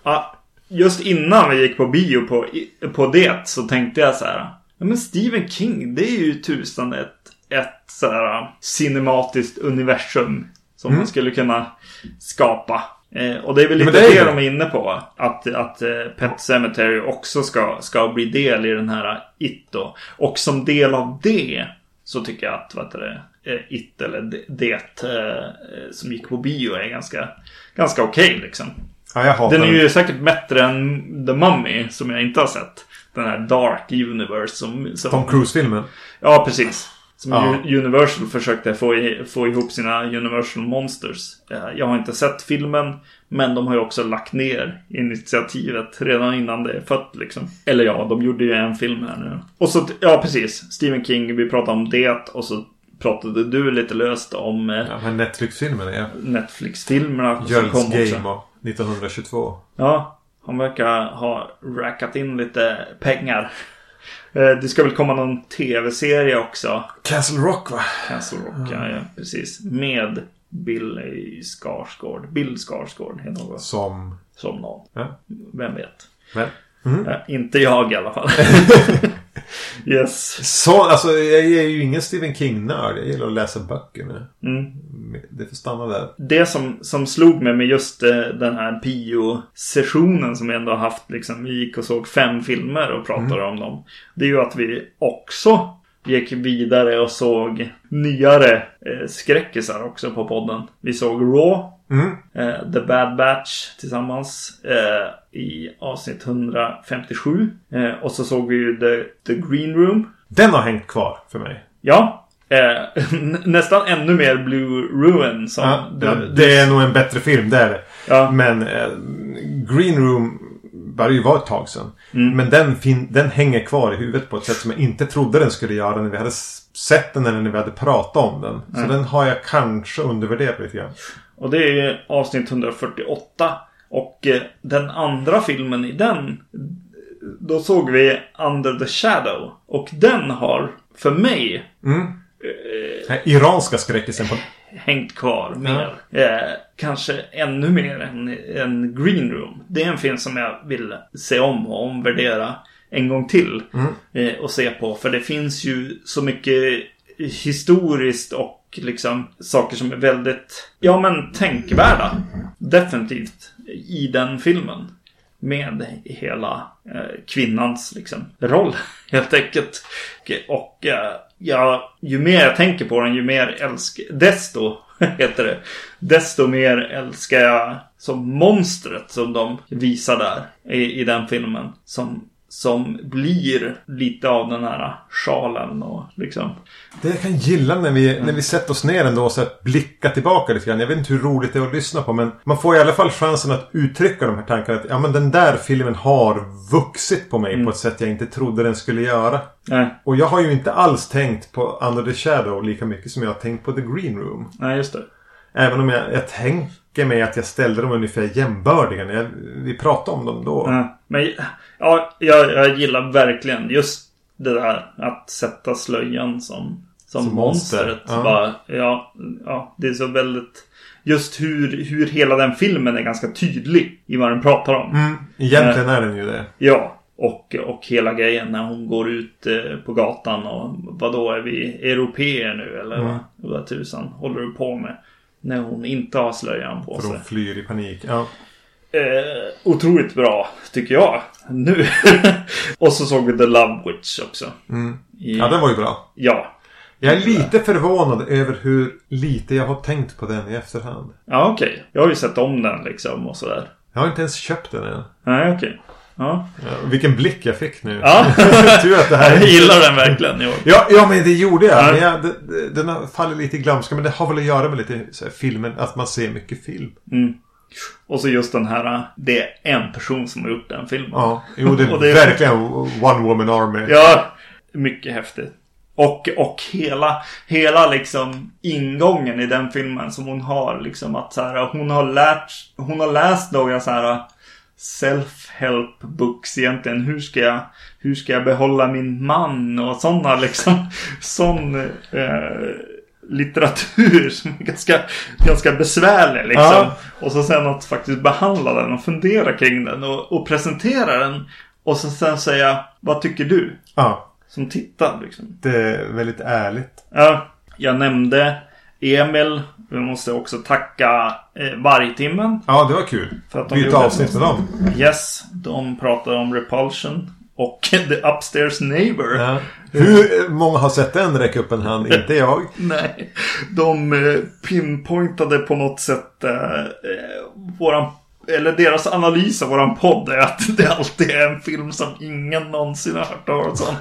Ja, just innan vi gick på bio på, på det så tänkte jag så här. Ja, men Stephen King, det är ju tusan ett, ett så här cinematiskt universum som man skulle kunna skapa. Eh, och det är väl lite det är det, de är inne på. Att, att eh, Pet Cemetery också ska, ska bli del i den här It då. Och som del av det så tycker jag att vad heter det, eh, It eller det, det eh, som gick på bio är ganska, ganska okej liksom. Ja, Den är ju säkert bättre än The Mummy som jag inte har sett. Den här Dark Universe som... som Tom Cruise-filmen. Ja, precis. Som Ja. Universal försökte få, i, få ihop sina Universal Monsters. Eh, Jag har inte sett filmen. Men de har ju också lagt ner initiativet redan innan det är fött liksom. Eller ja, de gjorde ju en film här nu. Och så, ja precis. Stephen King, vi pratade om det. Och så pratade du lite löst om eh, Ja, Netflix-filmerna som kom Jöls. Game och 1922. Ja, han verkar ha rackat in lite pengar. Eh, Det ska väl komma någon tv-serie också. Castle Rock va? Castle Rock, ja, ja, precis. Med Bill Skarsgård. Bill Skarsgård heter något. Som... Som någon. Ja. Vem vet. Men. Eh, inte jag i alla fall. yes. Så, alltså jag är ju ingen Stephen King-nörd. Jag gillar att läsa böcker nu. Mm. Det får stanna där. Det som, som slog mig med just eh, den här bio-sessionen som vi ändå har haft. Liksom, vi gick och såg fem filmer och pratade om dem. Det är ju att vi också gick vidare och såg nyare eh, skräckisar också på podden. Vi såg Raw. Mm. eh, The Bad Batch tillsammans eh, i avsnitt 157. Eh, och så såg vi ju The, The Green Room. Den har hängt kvar för mig. Ja. Eh, nä- nästan ännu mer Blue Ruin som Ja, du- ja, du- det är nog en bättre film, det är det. Ja. Men eh, Green Room började ju vara ett tag sedan. Mm. Men den, fin- den hänger kvar i huvudet på ett sätt som jag inte trodde den skulle göra när vi hade sett den eller när vi hade pratat om den. Så Mm. den har jag kanske undervärderat lite grann. Och det är avsnitt 148. Och eh, den andra filmen i den. Då såg vi Under the Shadow. Och den har för mig Mm. eh, Den iranska skräckisen på... hängt kvar mer. Eh, kanske ännu mer än, än Green Room. Det är en film som jag vill se om och omvärdera en gång till. Eh, och se på. För det finns ju så mycket historiskt och liksom saker som är väldigt, ja men tänkvärda. Definitivt i den filmen. Med hela eh, kvinnans liksom roll helt enkelt. Och, och ja, ju mer jag tänker på den ju mer älskar, desto heter det. Desto mer älskar jag som monstret som de visar där i, i den filmen. Som, som blir lite av den här sjalen och liksom. Det jag kan gilla när vi, när vi sätter oss ner ändå och så att blicka tillbaka lite grann. Jag vet inte hur roligt det är att lyssna på men man får i alla fall chansen att uttrycka de här tankarna. Att ja men den där filmen har vuxit på mig på ett sätt jag inte trodde den skulle göra. Nej, Och jag har ju inte alls tänkt på Under the Shadow lika mycket som jag har tänkt på The Green Room. nej just det. Även om jag, jag tänker mig att jag ställde dem ungefär jämbördiga jag, vi pratade om dem då. Ja, men ja, jag, jag gillar verkligen just det där att sätta slöjan som, som, Som monster, monstret. ja. Bara, ja, ja, det är så väldigt... Just hur, hur hela den filmen är ganska tydlig i vad den pratar om. Mm, egentligen är den ju det. Ja, och, och hela grejen när hon går ut eh, på gatan och vad då är vi europeer nu eller Mm. vad, vad tusan håller du på med? När hon inte har slöjan på För sig. de flyr i panik. Ja. Eh, otroligt bra, tycker jag. Nu. och så såg vi The Love Witch också. Mm. I, ja, den var ju bra. ja. Jag är lite förvånad över hur lite jag har tänkt på den i efterhand. Ja, okej. Jag har ju sett om den liksom och sådär. Jag har inte ens köpt den än. Nej, okej. Ja. Ja, vilken blick jag fick nu. Ja. Tur att det här Jag gillar den verkligen. Ja, ja, men det gjorde jag. Ja. Men jag det- den fallit lite i glömska. Men det har väl att göra med lite så här, filmen. Att man ser mycket film. Mm. Och så just den här, det är en person som har gjort den filmen. Ja, jo det är det är- verkligen One Woman Army. Ja, mycket häftigt. Och, och hela, hela liksom ingången i den filmen som hon har liksom att så här, hon har lärt, hon har läst några så här self-help books egentligen. Hur ska jag, hur ska jag behålla min man och sådana liksom, sån eh, litteratur som är ganska, ganska besvärlig liksom. Ja. Och så sen att faktiskt behandla den och fundera kring den och, och presentera den. Och så sen säga, vad tycker du? Ja, Som tittar liksom. det är väldigt ärligt. Ja, jag nämnde Emil. Vi måste också tacka eh, Vargtimmen. Ja, det var kul. För att de Byta avsnitt med dem. Yes, de pratade om Repulsion. Och The Upstairs Neighbor. Ja. Hur många har sett den? Räck upp en hand. Inte jag. Nej, de eh, pinpointade på något sätt eh, eh, våran eller deras analys av våran podd är att det alltid är en film som ingen någonsin har hört talas om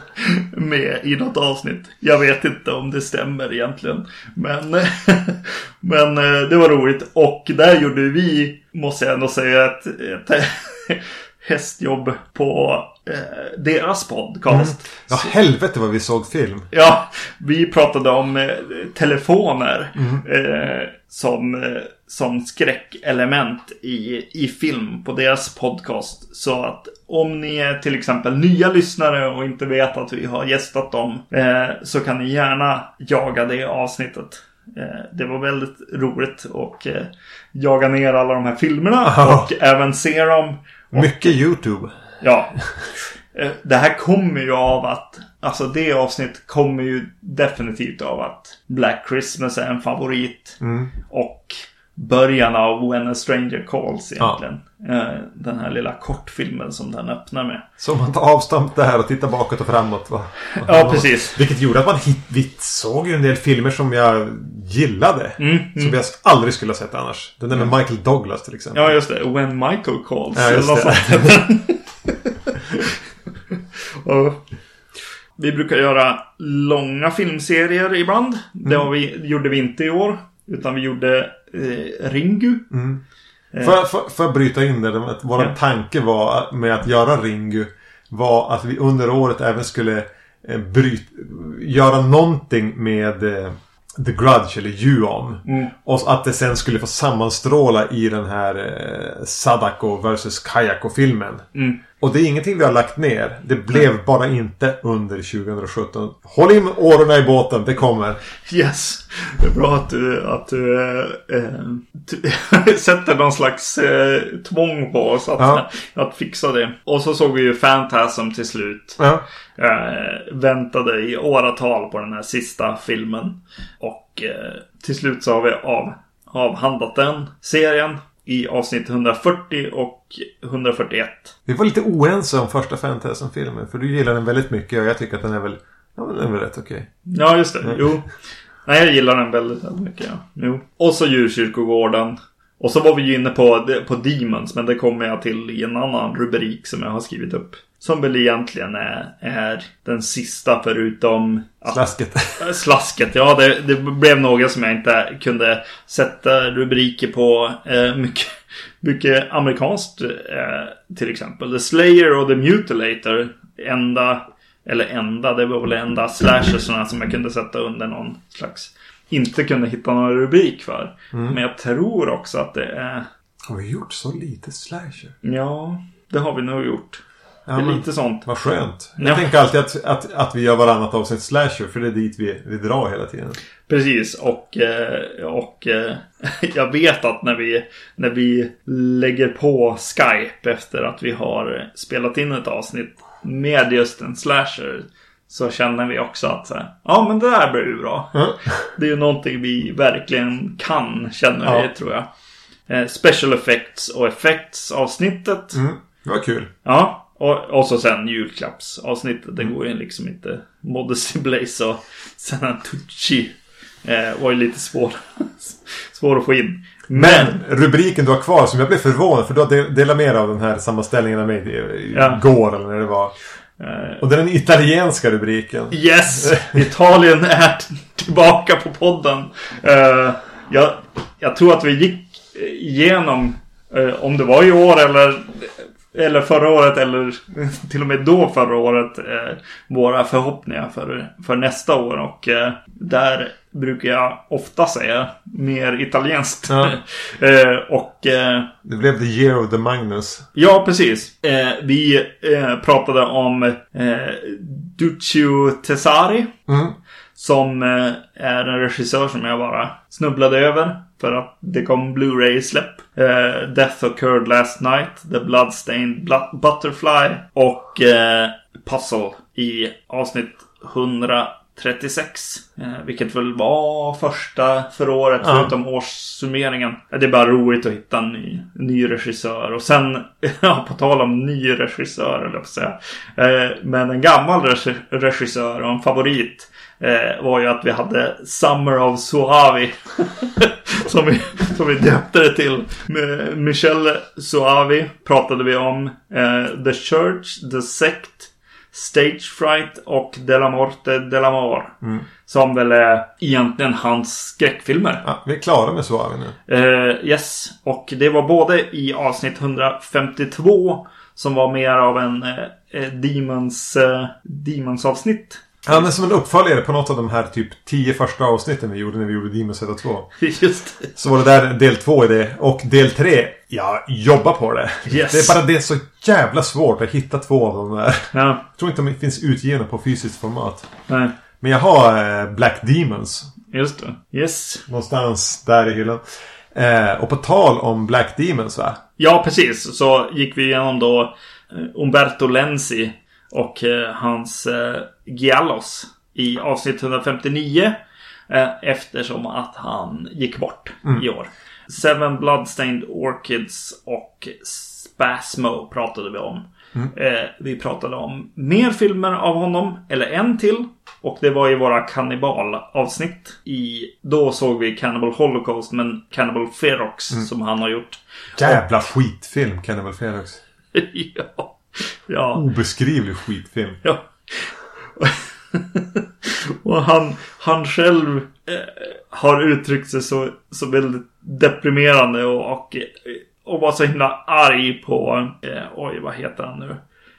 med i något avsnitt. Jag vet inte om det stämmer egentligen. Men, men eh, det var roligt. Och där gjorde vi, måste jag ändå säga, ett, ett hästjobb på eh, deras podcast. Ja, helvete vad vi såg film. Ja, vi pratade om eh, telefoner eh, som, eh, som skräckelement i, i film på deras podcast. Så att om ni är till exempel nya lyssnare och inte vet att vi har gästat dem eh, så kan ni gärna jaga det avsnittet. Eh, det var väldigt roligt och jaga ner alla de här filmerna Ja. och även se dem. Mycket YouTube. Ja. Eh, Det här kommer ju av att, alltså det avsnitt kommer ju definitivt av att Black Christmas är en favorit. Mm. Och början av When a Stranger Calls egentligen. Eh, Den här lilla kortfilmen som den öppnar med. Så man tar avstamp där och tittar bakåt och framåt. Va? Ja, precis. Vilket gjorde att man hit, vi såg ju en del filmer som jag gillade. Mm, Som jag aldrig skulle ha sett annars. Den där med Michael Douglas till exempel. Ja, just det. When Michael Calls. Ja, just det. Ja. Vi brukar göra långa filmserier ibland. Det har vi, gjorde vi inte i år. Utan vi gjorde eh, Ringu. Får jag, får, får jag bryta in där? Vår Ja. tanke var med att göra Ringu var att vi under året även skulle eh, bryt, göra någonting med eh, The Grudge eller Ju-On. Mm. Och att det sen skulle få sammanstråla i den här eh, Sadako vs Kayako-filmen. Mm. Och det är ingenting vi har lagt ner. Det blev bara inte under 2017. Håll in åren i båten, det kommer. Yes. Det är bra att du, att du t- sätter någon slags eh, tvång på oss att, Ja. att fixa det. Och så såg vi ju Phantasm till slut. Ja. Eh, väntade i åratal på den här sista filmen. Och till slut så har vi av, avhandlat den serien i avsnitt 140 och 141. Vi var lite oense om första Fantasm-filmen. För du gillar den väldigt mycket och jag tycker att den är väl... Ja, den är väl rätt okej. Ja, just det. Jo. Nej, jag gillar den väldigt, väldigt mycket. Ja. Jo. Och så Djurkyrkogården. Och så var vi ju inne på, på Demons, men det kommer jag till i en annan rubrik som jag har skrivit upp. Som väl egentligen är, är den sista förutom att Slasket. Slasket, ja det, det blev några som jag inte kunde sätta rubriker på. Eh, mycket, mycket amerikanskt eh, till exempel. The Slayer och The Mutilator. Enda, eller enda, det var väl enda slashersarna som jag kunde sätta under någon slags... Inte kunde hitta någon rubrik för. Men jag tror också att det är... Har vi gjort så lite slasher? Ja, det har vi nog gjort. Ja, det är men lite sånt. Vad skönt. Jag Ja. tänker alltid att, att, att vi gör varannat avsnitt slasher. För det är dit vi, vi drar hela tiden. Precis, och, eh, och eh, jag vet att när vi, när vi lägger på Skype efter att vi har spelat in ett avsnitt med just en slasher så känner vi också att så här, ja men det där blir ju bra. Ja. Det är ju någonting vi verkligen kan, känner Ja. vi tror jag. Eh, special effects och effects avsnittet. Mm, det var kul. Ja, och, och så sen julklappsavsnittet. Det går ju liksom inte. Modesty Blaze och sen Tucci eh, var ju lite svår, svår att få in. Men rubriken du har kvar som jag blev förvånad för du har del- delat med dig av den här sammanställningen av mig i- Ja. igår eller när det var. Eh, Och det är den italienska rubriken. Yes! Italien är tillbaka på podden. Eh, jag, jag tror att vi gick igenom, eh, om det var i år eller, eller förra året eller till och med då förra året, eh, våra förhoppningar för, för nästa år. Och eh, där brukar jag ofta säga mer italienskt. Ja. eh, och eh, Det blev The Year of the Magnus. Ja, precis. Eh, vi eh, pratade om eh, Duccio Tesari. Mm. Som är en regissör som jag bara snubblade över. För att det kom Blu-ray-släpp. Eh, Death Occurred Last Night. The Bloodstained Butterfly. Och eh, Puzzle i avsnitt 136. Eh, vilket väl var första för året Ja. förutom årssummeringen. Det är bara roligt att hitta en ny, ny regissör. Och sen, ja, på tal om ny regissör, eller att säga. Eh, men en gammal regi- regissör och en favorit eh, var ju att vi hade Summer of Suavi. som, vi, som vi döpte det till. Med Michel Suavi pratade vi om. Eh, The Church, The Sect, Stage Fright och De la Morte de la Mor. Som väl är egentligen hans skräckfilmer. Ja, vi är klara med Suave nu. Eh, yes, och det var både i avsnitt 152 som var mer av en eh, Demons, eh, Demons avsnitt. Ja, men som en uppföljare på något av de här typ tio första avsnitten vi gjorde när vi gjorde Demon Zeta 2. Just det. Så var det där del två i det. Och del tre, ja, jobba på det. Yes. Det är bara det är så jävla svårt att hitta två av dem där. Ja, Jag tror inte de finns utgivna på fysiskt format. nej, Men jag har eh, Black Demons. just det. Yes. Någonstans där i hyllan. Eh, och på tal om Black Demons va? Ja, precis. Så gick vi igenom då eh, Umberto Lenzi och eh, hans eh, Giallos i avsnitt 159. Eh, eftersom att han gick bort i år. Seven Bloodstained Orchids och Spasmo pratade vi om. Eh, vi pratade om mer filmer av honom, eller en till. Och det var i våra kannibalavsnitt. I, då såg vi Cannibal Holocaust, men Cannibal Ferox som han har gjort. Jävla skitfilm, Cannibal Ferox. ja. Ja. Obeskrivlig skitfilm. Ja. och han, han själv eh, har uttryckt sig så, så väldigt deprimerande och, och, och var så himla arg på, eh, oj vad heter han nu?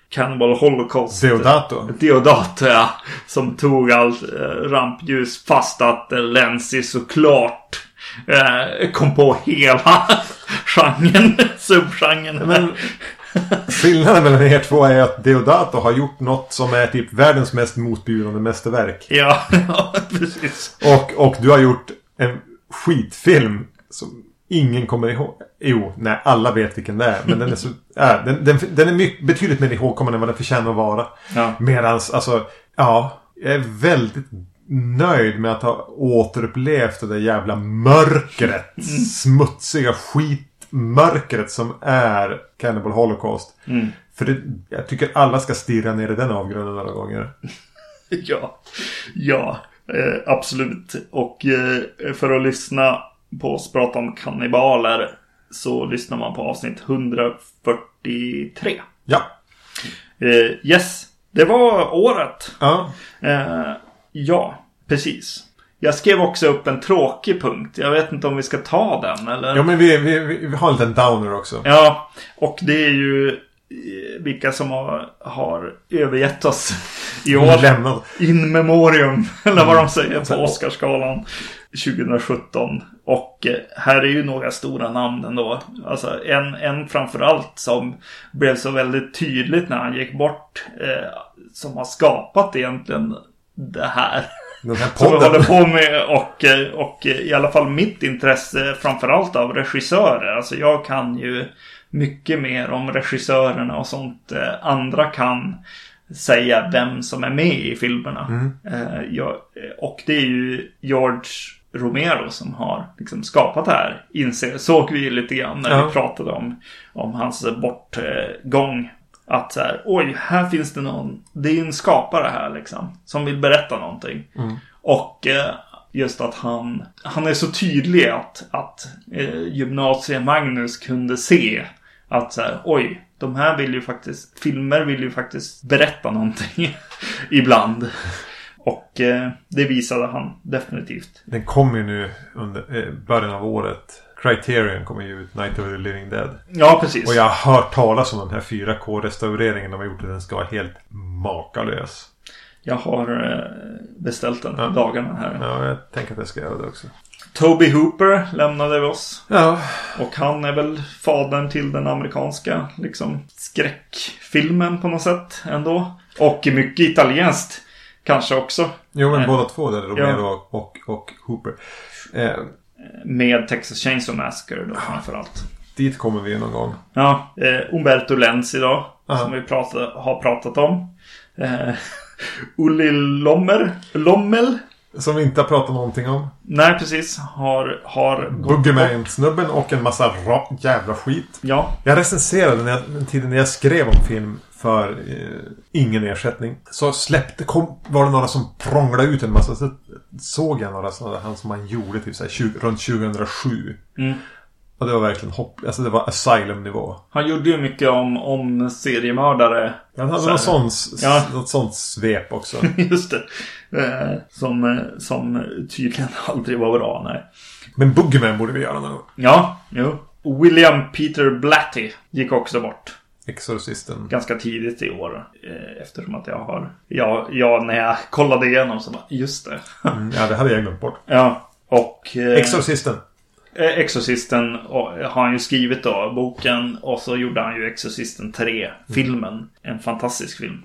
Cannibal Holocaust. Deodato. Deodato ja. Som tog allt eh, rampljus fast att eh, Lenzi såklart eh, kom på hela genren, subgenren. Men skillnaden mellan er två är att Deodato har gjort något som är typ världens mest motbjudande mästerverk. Ja, ja, precis. Och, och du har gjort en skitfilm som ingen kommer ihåg. Jo, nej, alla vet vilken det är. Men den är så... Äh, den, den, den är mycket, betydligt mer ihågkommen än vad den förtjänar att vara. Ja. Medans, alltså, ja. Jag är väldigt nöjd med att ha återupplevt det där jävla mörkret. Smutsiga skitmörkret som är Cannibal Holocaust. Mm. För det, jag tycker alla ska stirra ner i den avgrunden några gånger. Ja, ja eh, absolut. Och eh, för att lyssna på oss prata om kannibaler så lyssnar man på avsnitt 143. Ja. Eh, yes, det var året. Ja. Eh, ja, precis. Jag skrev också upp en tråkig punkt. Jag vet inte om vi ska ta den eller? Ja men vi, vi, vi, har en liten downer också. Ja, och det är ju eh, vilka som har, har övergett oss i år. Lämnad. In memoriam, eller vad de säger på Oscarsgalan 2017. Och eh, här är ju några stora namn ändå. Alltså en, en framförallt som blev så väldigt tydligt när han gick bort. Eh, som har skapat egentligen det här. Den här Som vi podden. håller på med och, och i alla fall mitt intresse framförallt av regissörer. Alltså jag kan ju mycket mer om regissörerna och sånt. Eh, Andra kan säga vem som är med i filmerna. Eh, jag, och det är ju George Romero som har liksom skapat det här. Inser, såg vi lite grann när Ja. vi pratade om, om hans bortgång. Att så här, oj, här finns det någon, det är en skapare här liksom. Som vill berätta någonting. Och eh, just att han, han är så tydlig att, att eh, gymnasie-Magnus kunde se att så här, oj, de här vill ju faktiskt, filmer vill ju faktiskt berätta någonting ibland. Och eh, det visade han definitivt. Den kommer ju nu under eh, början av året. Criterion kommer ju ut Night of the Living Dead. Ja, precis. Och jag har hört talas om den här 4K-restaureringen de har gjort. Den ska vara helt makalös. Jag har eh, beställt den Ja. dagarna här. Ja, jag tänker att jag ska göra det också. Toby Hooper lämnade vi oss. Ja, Och han är väl fadern till den amerikanska liksom skräckfilmen på något sätt ändå. Och mycket italienskt kanske också. jo men Eh, båda två där. Romero och, och Hooper. Eh, Med Texas Chainsaw Massacre då framförallt. dit kommer vi någon gång. Ja, eh, Umberto Lenz idag. Ja. Som vi pratade, har pratat om. Eh, Ulli Lommer. Lommel. Som vi inte har pratat någonting om. Nej, precis. Har, har. Boogeyman-snubben och en massa ra- jävla skit. Ja, Jag recenserade när jag, den tiden när jag skrev om film för eh, ingen ersättning. Så släppte, kom, var det några som prånglade ut en massa. Så såg jag några sådana, han som han gjorde typ såhär, 20, runt 2007. Mm. Och det var verkligen hopp, alltså det var asylum-nivå. han gjorde ju mycket om, om seriemördare. Han hade Så något sånt, Ja. något sånt svep också. Just det. Eh, som, eh, som tydligen aldrig var bra, nej. Men Boogeyman borde vi göra någon gång. Ja, jo. William Peter Blatty gick också bort. Exorcisten. Ganska tidigt i år. Eh, eftersom att jag har... Ja, ja, när jag kollade igenom så bara, just det. Mm, ja, det hade jag glömt bort. ja, och... Eh, Exorcisten. eh, Exorcisten och, har han ju skrivit då, boken. Och så gjorde han ju Exorcisten 3, filmen. En fantastisk film.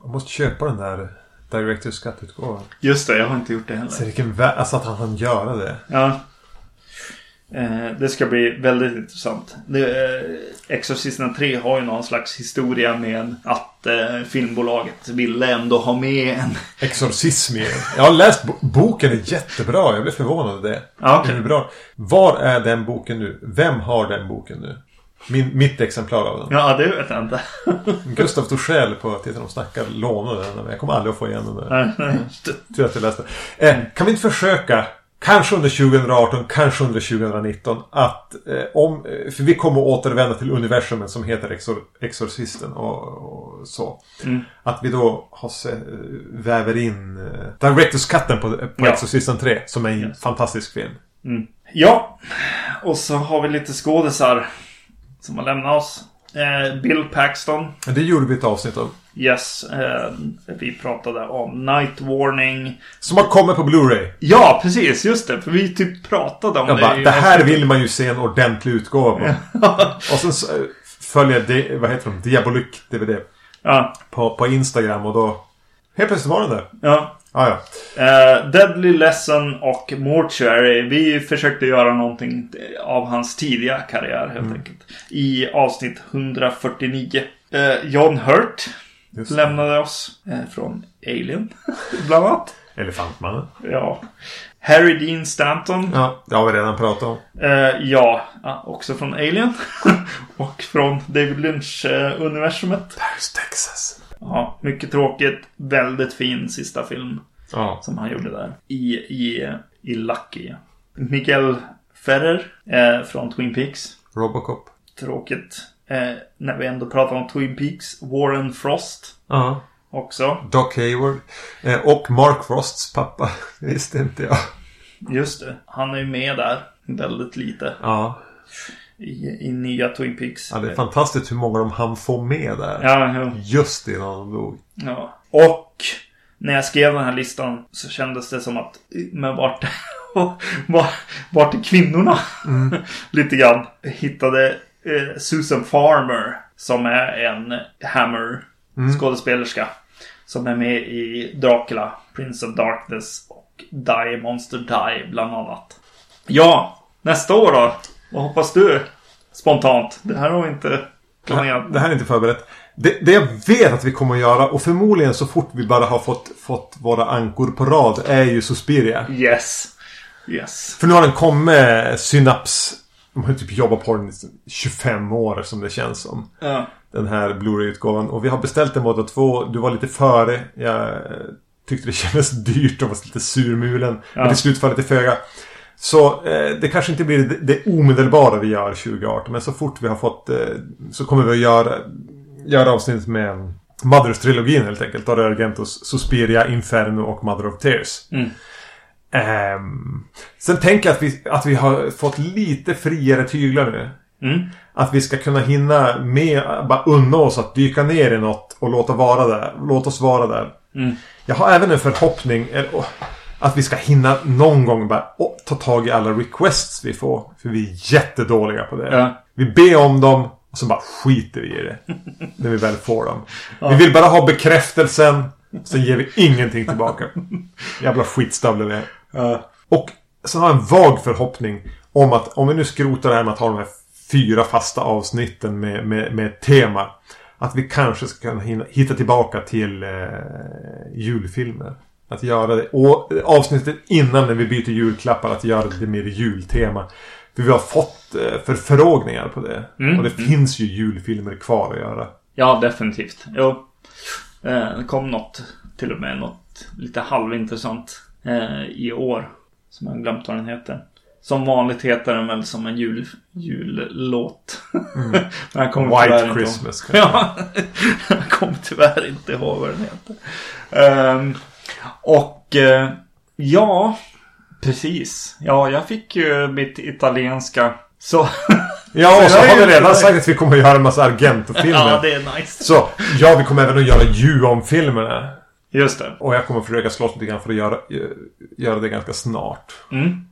Jag måste köpa den där Director's Cut-utgåvan. Just det, jag har inte gjort det Så heller. vilken vä- Alltså att han hann göra det. Ja. Eh, det ska bli väldigt intressant. Det, eh, Exorcisten 3 har ju någon slags historia med att eh, filmbolaget ville ändå ha med en... Exorcism igen. Jag har läst bo boken, är jättebra. Jag blev förvånad över det. Okej. Den är bra. Var är den boken nu? Vem har den boken nu? Min, mitt exemplar av den. Ja, det vet jag inte. Gustav Torssell på Titta de snackar lånade den. men Jag kommer aldrig att få igen den där. Tur att jag läste. Eh, kan vi inte försöka, kanske under 2018, kanske under 2019, att eh, om... eh, För vi kommer att återvända till universumet som heter Exor Exorcisten och, och så. Mm. Att vi då har se, eh, väver in eh, Directors Cutten på, på Ja. Exorcisten 3, som är en Yes. fantastisk film. Mm. Ja, och så har vi lite skådisar som har lämnat oss. Eh, Bill Paxton. Det gjorde vi ett avsnitt om. Yes, eh, vi pratade om Night Warning. Som har kommit på Blu-ray. Ja, precis. Just det. För vi typ pratade om Jag det. bara, det här vill man ju se en ordentlig utgåva på. Och sen så, eh, följer det, vad heter de? Diabolik DVD. Ja, På, på Instagram och då... Helt plötsligt var den där. ja. Ah, ja. Eh, Deadly Lesson och Mortuary. Vi försökte göra någonting av hans tidiga karriär helt enkelt. I avsnitt 149. Eh, John Hurt Just lämnade oss eh, från Alien, bland annat. Elefantmannen. Ja. Harry Dean Stanton. Ja, det har vi redan pratat om. Eh, ja, ja, också från Alien. och från David Lynch-universumet. Paris, Texas. ja, mycket tråkigt. Väldigt fin sista film. Ja. som han gjorde där. I, i, i Lucky. Miguel Ferrer eh, från Twin Peaks. Robocop. Tråkigt. Eh, när vi ändå pratar om Twin Peaks. Warren Frost Ja. också. Doc Hayward. Eh, och Mark Frosts pappa. Visste inte jag. Just det. Han är ju med där. Väldigt lite. Ja. I, i nya Twin Peaks. ja. Det är fantastiskt hur många de hann få med där. Ja, jo. Just innan de dog. Ja. Och när jag skrev den här listan så kändes det som att, men vart, vart, vart är kvinnorna? Lite grann. Hittade Susan Farmer som är en Hammer skådespelerska. Som är med i Dracula, Prince of Darkness och Die Monster Die bland annat. Ja, nästa år då? Vad hoppas du? Spontant. Det här har vi inte planerat. Det här är inte förberett. Det, det jag vet att vi kommer att göra och förmodligen så fort vi bara har fått, fått våra ankor på rad är ju Suspiria. Yes. Yes. För nu har den kommit Synaps. De har typ jobbat på den i 25 år som det känns som. Ja. Den här Blu-ray-utgåvan. Och vi har beställt den båda två. Du var lite före. Jag tyckte det kändes dyrt och var lite surmulen. Men Ja. till slut föll det till föga. Så eh, det kanske inte blir det, det omedelbara vi gör 2018. Men så fort vi har fått... Eh, så kommer vi att göra, göra avsnittet med Mothers-trilogin helt enkelt. Dario Argentos Suspiria, Inferno och Mother of Tears. Mm. Ehm, sen tänker jag att vi, att vi har fått lite friare tyglar nu. Mm. Att vi ska kunna hinna med, bara unna oss att dyka ner i något och låta, vara där, låta oss vara där. Mm. Jag har även en förhoppning eller, åh, att vi ska hinna någon gång bara åh, ta tag i alla requests vi får. För vi är jättedåliga på det. Ja. Vi ber om dem och så bara skiter vi i det. när vi väl får dem. Vi vill bara ha bekräftelsen. Sen ger vi ingenting tillbaka. Jävla skitstövlar vi är. Och så har jag en vag förhoppning om att om vi nu skrotar det här med att ha de här fyra fasta avsnitten med, med, med tema. Att vi kanske ska kunna hitta tillbaka till eh, julfilmer. Att göra det. Och avsnittet innan när vi byter julklappar att göra det mer jultema. För vi har fått eh, förfrågningar på det. Mm, Och det finns ju julfilmer kvar att göra. Ja, definitivt. Jo. Eh, Det kom något, till och med något lite halvintressant eh, i år. Som jag har glömt vad den heter. Som vanligt heter den väl som en jul, jullåt. Men jag kommer White inte ihåg- Christmas. kanske. Ja, jag kommer tyvärr inte ihåg vad den heter. Ehm, och eh, ja, precis. Ja, jag fick ju mitt italienska. Så Ja, och så har vi redan sagt att vi kommer att göra en massa Argento-filmer. ja, det är nice. Så, ja, vi kommer även att göra Ju-om-filmerna. Just det. Och jag kommer försöka slåss lite grann för att göra, eh, göra det ganska snart. Mm.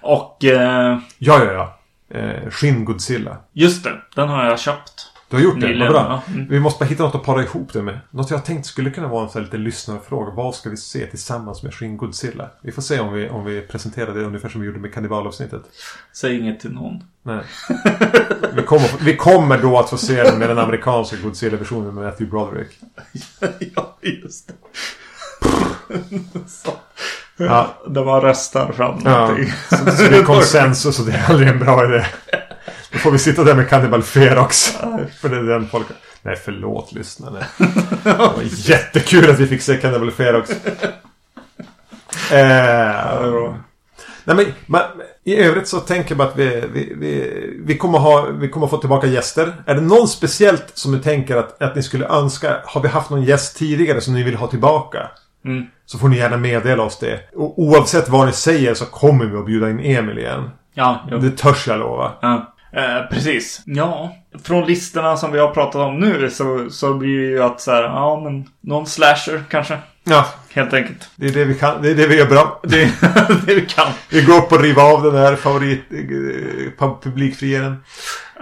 Och eh, Ja, ja, ja. Eh, Skinn Godzilla. just det, den har jag köpt. Du har gjort det? Vad bra. ja. Mm. Vi måste bara hitta något att para ihop det med. Något jag tänkt skulle kunna vara en sån här lite lyssnarfråga. Vad ska vi se tillsammans med Shin Godzilla? Vi får se om vi, om vi presenterar det ungefär som vi gjorde med kannibalavsnittet. Säg inget till någon. Nej. Vi kommer, vi kommer då att få se den med den amerikanska Godzilla-versionen med Matthew Broderick. ja, just det. Ja. Där man röstar fram Ja, någonting. så, så det är konsensus och det är aldrig en bra idé. Då får vi sitta där med Cannibal Ferox. För det är den folk... Nej, förlåt lyssnare. Det var jättekul att vi fick se Cannibal Ferox. Eh, nej men, man, i övrigt så tänker jag bara att vi, vi, vi, vi, kommer ha, vi kommer få tillbaka gäster. Är det någon speciellt som du tänker att, att ni skulle önska? Har vi haft någon gäst tidigare som ni vill ha tillbaka? Mm. Så får ni gärna meddela oss det. Och oavsett vad ni säger så kommer vi att bjuda in Emil igen. Ja, jo. Det törs jag lova. Ja, eh, precis. Ja, från listorna som vi har pratat om nu så, så blir det ju att så här, ja men någon slasher kanske. Ja, Helt enkelt. det är det vi kan. Det är det vi gör bra. Det är det vi kan. Vi går upp och river av den här favorit... eh, publikfriaren.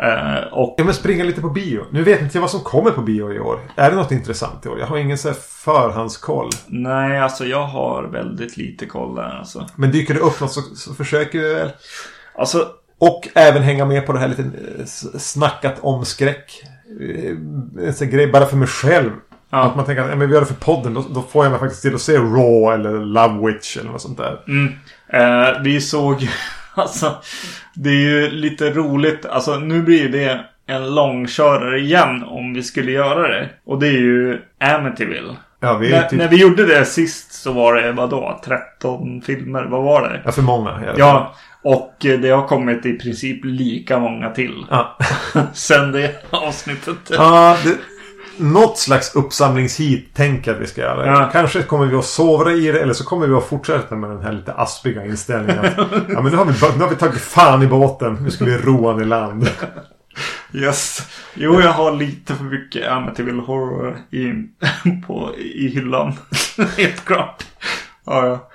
Eh, och Ja men springa lite på bio. Nu vet inte jag vad som kommer på bio i år. Är det något intressant i år? Jag har ingen så här förhandskoll. nej, alltså jag har väldigt lite koll där alltså. Men dyker det upp något så, så försöker vi väl. Alltså, Och även hänga med på det här lite eh, snackat om skräck. Eh, En sån grej bara för mig själv. Ja. Att man tänker att men vi gör det för podden. Då, då får jag mig faktiskt till att se Raw eller Love Witch eller något sånt där. Mm. Eh, vi såg alltså det är ju lite roligt. Alltså nu blir det en långkörare igen om vi skulle göra det. Och det är ju Amityville. Ja, vi är När, typ... när vi gjorde det sist så var det vadå? 13 filmer? Vad var det? Ja, för många. Ja, och eh, det har kommit i princip lika många till. Ja. Sen det avsnittet. Ja, det, något slags uppsamlingshit tänker jag att vi ska göra. Ja. Kanske kommer vi att sovra i det eller så kommer vi att fortsätta med den här lite aspiga inställningen. Att, ja, men nu har, vi, nu har vi tagit fan i båten. Nu ska vi roa i land. Yes. Jo, jag har lite för mycket Amityville Horror i, på, i hyllan. Helt klart. Ja, ja.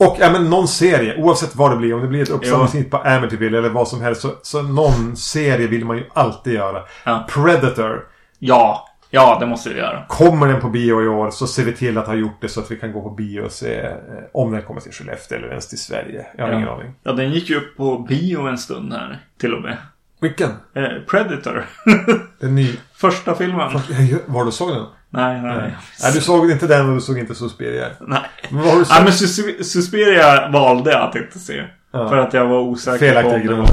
Och ja, men någon serie, oavsett vad det blir. Om det blir ett uppsamlingshit på Amityville eller vad som helst. Så, så någon serie vill man ju alltid göra. Ja. Predator. Ja, ja, det måste vi göra. Kommer den på bio i år så ser vi till att ha gjort det så att vi kan gå på bio och se eh, om den kommer till Skellefteå eller ens till Sverige. Jag har Ja. ingen aning. Ja, den gick ju upp på bio en stund här. Till och med. Vilken? Eh, Predator. En ny... Första filmen. Var du såg den? Nej, nej. Nej. Nej, du såg inte den och du såg inte Suspiria. Nej. Men vad har du Nej, sett? men Sus- Suspiria valde jag att inte se. Ja. För att jag var osäker Felaktig på om det, var,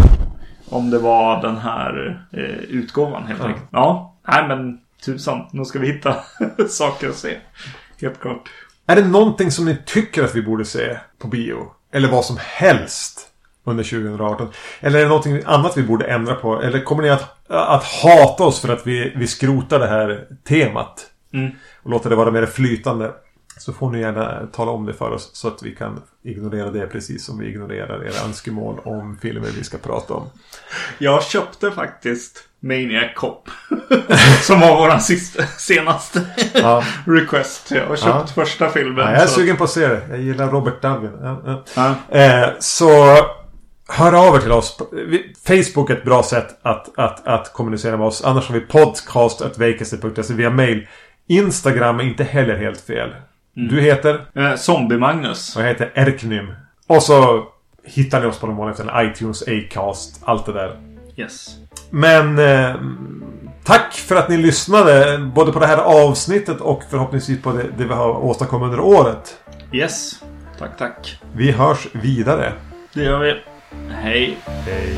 om det var den här eh, utgåvan helt Ja. enkelt. Ja, nej men tusan. Nu ska vi hitta saker att se. Helt klart. Är det någonting som ni tycker att vi borde se på bio? Eller vad som helst under 2018? Eller är det någonting annat vi borde ändra på? Eller kommer ni att, att hata oss för att vi, vi skrotar det här temat? Mm. Och låter det vara mer flytande? Så får ni gärna tala om det för oss så att vi kan ignorera det precis som vi ignorerar era önskemål om filmer vi ska prata om. Jag köpte faktiskt Maniac Cop. som var våran sista, senaste Ja. request. Jag har köpt Ja. första filmen. Ja, jag är så- sugen på att se det. Jag gillar Robert. Ja. Eh, så hör av er till oss. Facebook är ett bra sätt att, att, att kommunicera med oss. Annars har vi podcast.vacancy.se via mail. Instagram är inte heller helt fel. Du heter? Eh, Zombie-Magnus. Och jag heter Erknym. Och så hittar ni oss på de vanliga ställena. iTunes, Acast, allt det där. Yes. Men eh, tack för att ni lyssnade. Både på det här avsnittet och förhoppningsvis på det, det vi har åstadkommit under året. Yes. Tack, tack. Vi hörs vidare. Det gör vi. Hej. Hej.